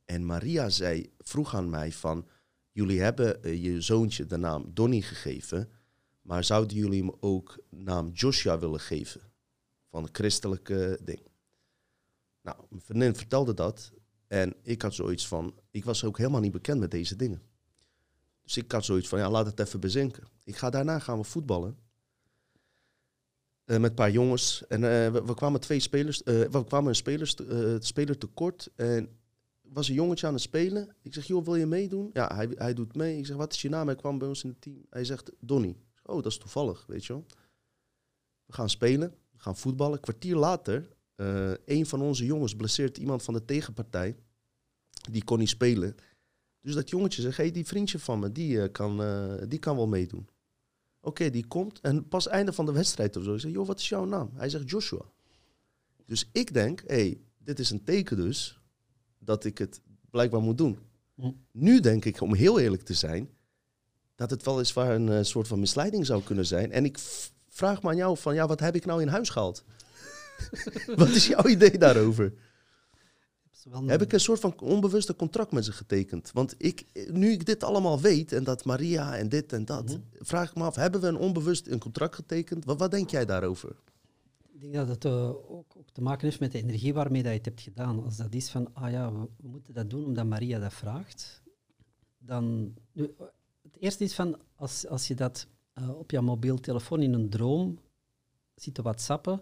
En Maria zei, vroeg aan mij van, jullie hebben eh, je zoontje de naam Donny gegeven, maar zouden jullie hem ook naam Joshua willen geven? Van een christelijke ding. Nou, mijn vriendin vertelde dat en ik had zoiets van, ik was ook helemaal niet bekend met deze dingen. Dus ik had zoiets van, ja, laat het even bezinken. Ik ga daarna gaan we voetballen. eh, met een paar jongens. En eh, we, kwamen twee spelers, we kwamen een spelers, speler tekort. En was een jongetje aan het spelen. Ik zeg, joh, wil je meedoen? Ja, hij, hij doet mee. Ik zeg, wat is je naam? Hij kwam bij ons in het team. Hij zegt, Donny. Oh, dat is toevallig, weet je wel. We gaan spelen, we gaan voetballen. Kwartier later, eh een van onze jongens blesseert iemand van de tegenpartij. Die kon niet spelen. Dus dat jongetje zegt, hey, die vriendje van me, die, eh, kan, eh, die kan wel meedoen. Oké, die komt. En pas einde van de wedstrijd of zo. Ik zeg, joh, wat is jouw naam? Hij zegt Joshua. Dus ik denk, hé, hey, dit is een teken dus dat ik het blijkbaar moet doen. Hm. Nu denk ik, om heel eerlijk te zijn, dat het wel eens waar een eh, soort van misleiding zou kunnen zijn. En ik vraag me aan jou van, ja, wat heb ik nou in huis gehaald? wat is jouw idee daarover? Heb ik een soort van onbewuste contract met ze getekend? Want ik, nu ik dit allemaal weet en dat Maria en dit en dat, Mhm. vraag ik me af, hebben we een onbewust een contract getekend? Wat, wat denk jij daarover? Ik denk dat het eh, ook, ook te maken heeft met de energie waarmee dat je het hebt gedaan. Als dat is van, ah ja, we, we moeten dat doen omdat Maria dat vraagt, dan... Nu, het eerste is van, als, als je dat eh, op je mobiel telefoon in een droom zit te whatsappen,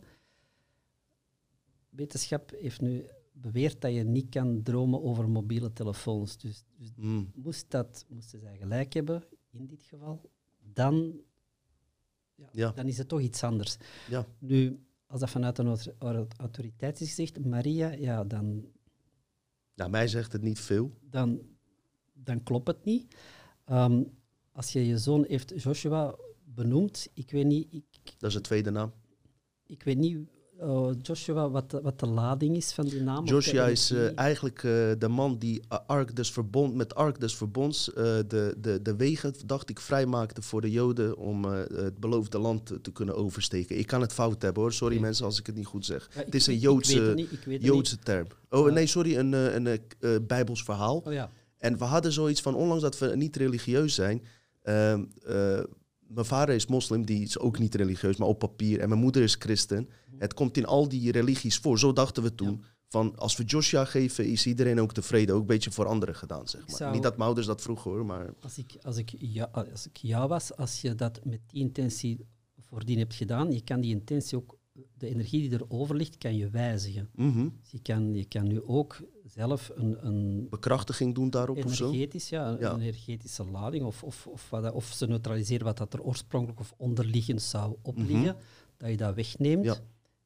wetenschap heeft nu beweerd dat je niet kan dromen over mobiele telefoons. Dus, dus Hmm. moest dat, moesten zij gelijk hebben, in dit geval, dan, ja, Ja. dan is het toch iets anders. Ja. Nu, als dat vanuit een autor- autor- autoriteit is gezegd, Maria, ja, dan, Nou, mij zegt het niet veel. dan, dan klopt het niet. Ehm, als je je zoon heeft Joshua benoemd, ik weet niet, ik, Dat is de tweede naam. ik weet niet eh, Joshua, wat de, wat de lading is van die naam. Joshua is eh, eigenlijk eh, de man die A- Ark des Verbond, met Ark des Verbonds eh, de, de, de wegen, dacht ik, vrijmaakte voor de Joden om eh, het beloofde land te, te kunnen oversteken. Ik kan het fout hebben hoor, sorry mensen als ik het niet goed zeg. Ja, het is een Joodse- niet, Joodse term. Oh nee, sorry, een, eh, een, eh, eh, Bijbels verhaal. Oh ja. En we hadden zoiets van, ondanks dat we niet religieus zijn. Mijn vader is moslim, die is ook niet religieus, maar op papier. En mijn moeder is christen. Het komt in al die religies voor. Zo dachten we toen. Van als we Joshua geven, is iedereen ook tevreden. Ook een beetje voor anderen gedaan, zeg maar. zou- Niet dat mijn ouders dat vroegen hoor, maar Als ik, als, ik ja, als ik ja was, als je dat met die intentie voordien hebt gedaan, je kan die intentie ook, de energie die erover ligt, kan je wijzigen. mhm. Dus je kan, je kan nu ook zelf een, een bekrachtiging doen daarop of zo. energetisch, ja, een Ja. energetische lading, of, of, of, wat, of ze neutraliseren wat dat er oorspronkelijk of onderliggend zou opliggen, dat je dat wegneemt Mhm. Ja.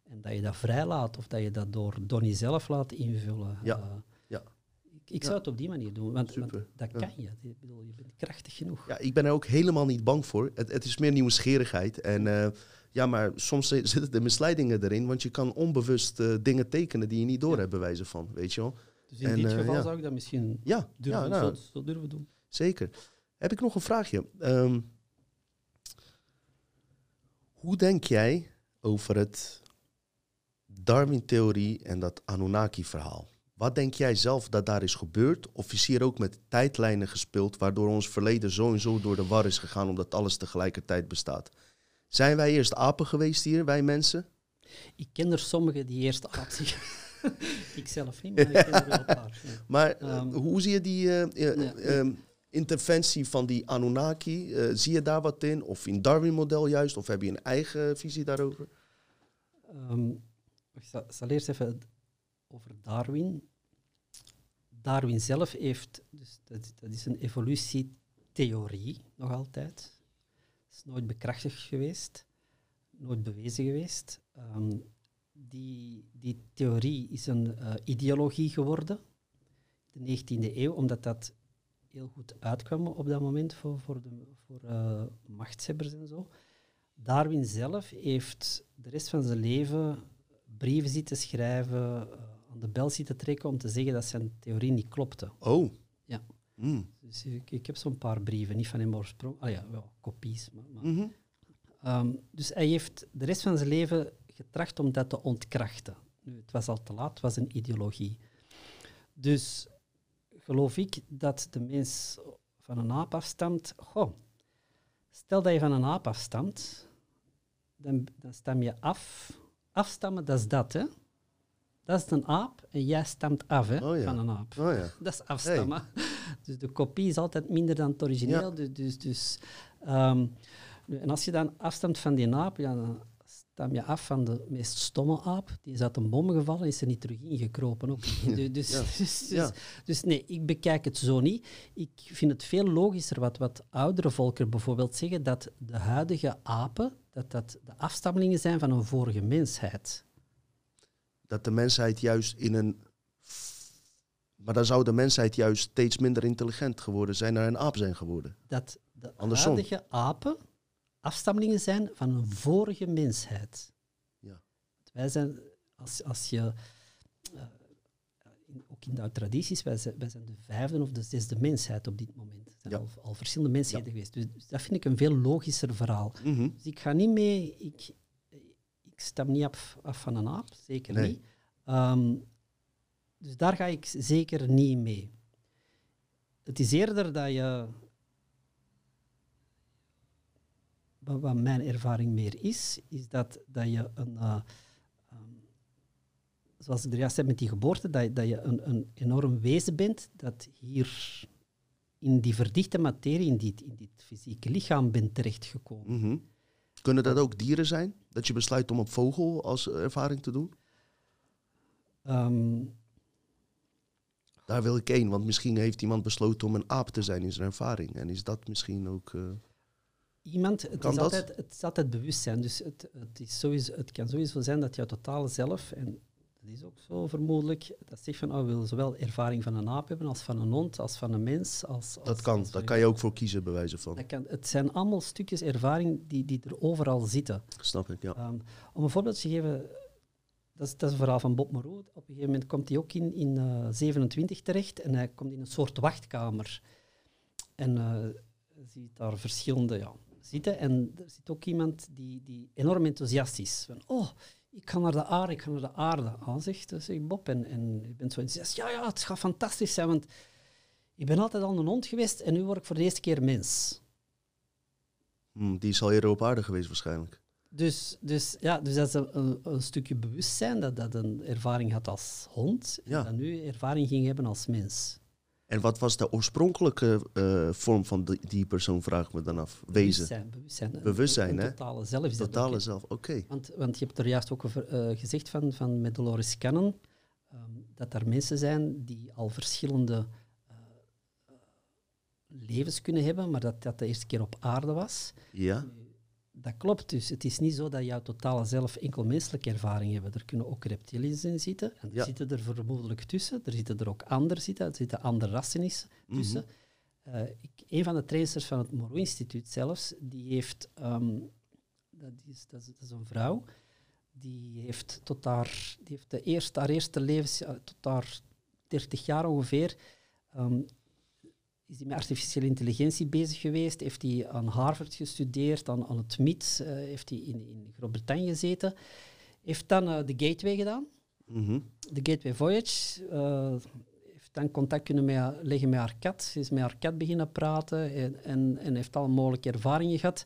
en dat je dat vrijlaat, of dat je dat door Donnie zelf laat invullen. Ja. Eh, Ja. Ik, ik Ja. zou het op die manier doen, want, dat Ja. kan je. Ik bedoel, je bent krachtig genoeg. Ja, ik ben er ook helemaal niet bang voor. Het, het is meer nieuwsgierigheid. En eh, ja, maar soms zi- zitten de misleidingen erin. Want je kan onbewust eh, dingen tekenen die je niet door hebt, bij wijze van. Weet je wel? Dus in En, dit eh, geval ja. zou ik dat misschien Ja, durven, ja nou, zo, zo durven doen. zeker. Heb ik nog een vraagje. Ehm, hoe denk jij over het Darwin-theorie en dat Anunnaki-verhaal? Wat denk jij zelf dat daar is gebeurd? Of is hier ook met tijdlijnen gespeeld, waardoor ons verleden zo en zo door de war is gegaan, omdat alles tegelijkertijd bestaat? Zijn wij eerst apen geweest hier, wij mensen? Ik ken er sommigen die eerst zeggen. ik zelf niet, maar ik ken er wel een paar. ja. Maar eh, Ehm, hoe zie je die eh, eh, ja. ehm, interventie van die Anunnaki? Eh, zie je daar wat in? Of in Darwin-model juist? Of heb je een eigen visie daarover? Ehm, ik zal, zal eerst even over Darwin. Darwin zelf heeft, dus dat, dat is een evolutietheorie nog altijd. is nooit bekrachtigd geweest, nooit bewezen geweest. Ehm, die, die theorie is een eh, ideologie geworden in de 19e eeuw, omdat dat heel goed uitkwam op dat moment voor, voor, de, voor eh, machtshebbers en zo. Darwin zelf heeft de rest van zijn leven brieven zitten schrijven, eh, aan de bel zitten trekken om te zeggen dat zijn theorie niet klopte. Oh. Ja. Mm. Dus ik, ik heb zo'n paar brieven, niet van hem oorspronkelijk, ah ja, wel, kopies. Maar, maar. Mhm. Ehm, dus hij heeft de rest van zijn leven getracht om dat te ontkrachten. Nu, het was al te laat, het was een ideologie. Dus geloof ik dat de mens van een aap afstamt. Goh, stel dat je van een aap afstamt, dan, dan stam je af. Afstammen, dat is dat, hè? Dat is een aap en jij stamt af hè, Oh ja. van een aap. Oh ja. Dat is afstammen. Dus de kopie is altijd minder dan het origineel. Ja. Dus, dus, dus, ehm, en als je dan afstamt van die naap, ja, dan stam je af van de meest stomme aap. Die is uit een bom gevallen is er niet terug ingekropen. Ook. Dus, dus, Ja. dus, dus, Ja. dus nee, ik bekijk het zo niet. Ik vind het veel logischer wat, wat oudere volkeren bijvoorbeeld zeggen, dat de huidige apen dat dat de afstammelingen zijn van een vorige mensheid. Dat de mensheid juist in een. Maar dan zou de mensheid juist steeds minder intelligent geworden zijn naar een aap zijn geworden. Dat de Andersom. huidige apen afstammelingen zijn van een vorige mensheid. Ja. Wij zijn, als, als je, eh, in- ook in de tradities, wij zijn, wij zijn de vijfde of de zesde mensheid op dit moment. Er zijn Ja. al, al verschillende mensheden geweest. Dus, dus dat vind ik een veel logischer verhaal. Mhm. Dus ik ga niet mee, ik, ik stam niet af, af van een aap, zeker Nee. niet. Ehm, dus daar ga ik zeker niet mee. Het is eerder dat je. Wat, mijn ervaring meer is, is dat, dat je een. eh, ehm, zoals ik er juist zei met die geboorte, dat, je- dat je een, een enorm wezen bent dat hier in die verdichte materie, in dit, in dit fysieke lichaam bent terechtgekomen. Mhm. Kunnen dat ook dieren zijn? Dat je besluit om een vogel als ervaring te doen? Ehm, Daar wil ik één, want misschien heeft iemand besloten om een aap te zijn in zijn ervaring. En is dat misschien ook. eh, iemand, het is, altijd, het is altijd bewustzijn. Dus het, het, is sowieso, het kan sowieso zijn dat jouw totale zelf, en dat is ook zo vermoedelijk, dat zegt van, oh, we willen zowel ervaring van een aap hebben als van een hond, als van een mens. Als, als, dat kan, als- daar kan je ook voor kiezen, bij wijze van. Dat kan, het zijn allemaal stukjes ervaring die, die er overal zitten. Snap ik, ja. Ehm, om een voorbeeld te geven, dat is, dat is een verhaal van Bob Moreau. Op een gegeven moment komt hij ook in, in eh, 27 terecht en hij komt in een soort wachtkamer. En eh, ziet daar verschillende ja, zitten. En er zit ook iemand die, die enorm enthousiast is. Van, oh, ik ga naar de aarde, ik ga naar de aarde. Ah, zegt, zegt Bob. En, en je bent zo enthousiast. Ja, ja, het gaat fantastisch zijn, want ik ben altijd al een hond geweest en nu word ik voor de eerste keer mens. Hm, die is al eerder op aarde geweest, waarschijnlijk. Dus, dus, ja, dus dat is een, een, stukje bewustzijn dat dat een ervaring had als hond Ja. en dat nu ervaring ging hebben als mens. En wat was de oorspronkelijke eh, vorm van die, die persoon, vraag ik me dan af. Wezen. Bewustzijn. Bewustzijn, hè? totale zelf is dat Totale ook, zelf, oké. Want, want je hebt er juist ook over eh, gezegd van, van met Dolores Cannon, ehm, dat er mensen zijn die al verschillende eh, levens kunnen hebben, maar dat dat de eerste keer op aarde was. Ja? Dat klopt dus. Het is niet zo dat jouw totale zelf enkel menselijke ervaring hebben. Er kunnen ook reptiliëns in zitten. En er Ja. zitten er vermoedelijk tussen. Er zitten er ook anderen zitten. Er zitten andere rassen is tussen. Mhm. Eh, ik, een van de trainers van het Moreau Instituut zelfs, die heeft, ehm, dat, is, dat, is, dat is een vrouw, die heeft tot haar, die heeft de eerste, haar eerste levens, tot haar 30 jaar ongeveer, ehm, is hij met artificiële intelligentie bezig geweest, heeft hij aan Harvard gestudeerd, aan, aan het MIT, eh, heeft hij in, in Groot-Brittannië gezeten, heeft dan eh, de Gateway gedaan, Mhm. de Gateway Voyage. eh, heeft dan contact kunnen met, leggen met haar kat. Ze is met haar kat beginnen praten en, en, en heeft al mogelijke ervaringen gehad.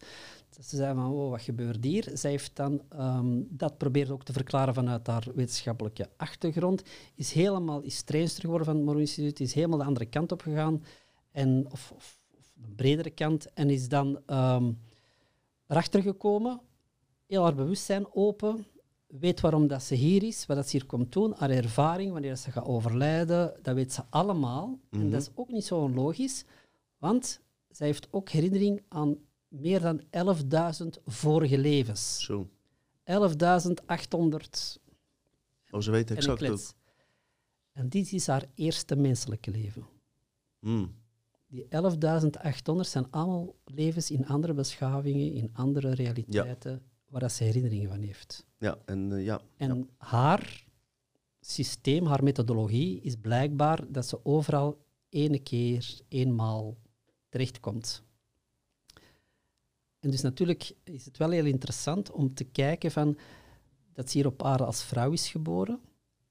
Dus ze zei van, oh, wat gebeurt hier? Zij heeft dan ehm, dat probeert ook te verklaren vanuit haar wetenschappelijke achtergrond. Is helemaal, is trainster geworden van het Moreau Instituut, is helemaal de andere kant op gegaan. En, of, of, of de bredere kant. En is dan ehm, erachter gekomen, heel haar bewustzijn open, weet waarom dat ze hier is, wat dat ze hier komt doen, haar ervaring, wanneer ze gaat overlijden, dat weet ze allemaal. En Mhm. dat is ook niet zo onlogisch, want zij heeft ook herinnering aan meer dan 11.000 vorige levens. Zo. 11.800 Oh, ze een exact ook. En dit is haar eerste menselijke leven. Hm. Die 11.800 zijn allemaal levens in andere beschavingen, in andere realiteiten, waar dat ze herinneringen van heeft. Ja, en eh, ja. En ja. haar systeem, haar methodologie is blijkbaar dat ze overal ene keer, eenmaal terechtkomt. En dus natuurlijk is het wel heel interessant om te kijken van dat ze hier op aarde als vrouw is geboren.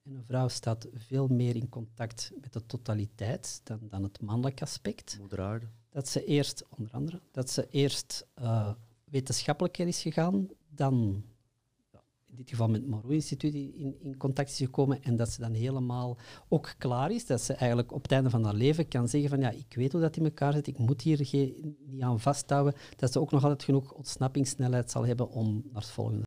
En een vrouw staat veel meer in contact met de totaliteit dan, dan het mannelijke aspect. Moeder dat ze eerst, onder andere, dat ze eerst eh, wetenschappelijker is gegaan, dan in dit geval met het Moreau Instituut in, in contact is gekomen en dat ze dan helemaal ook klaar is, dat ze eigenlijk op het einde van haar leven kan zeggen van ja, ik weet hoe dat in elkaar zit, ik moet hier geen, niet aan vasthouden, dat ze ook nog altijd genoeg ontsnappingssnelheid zal hebben om naar het volgende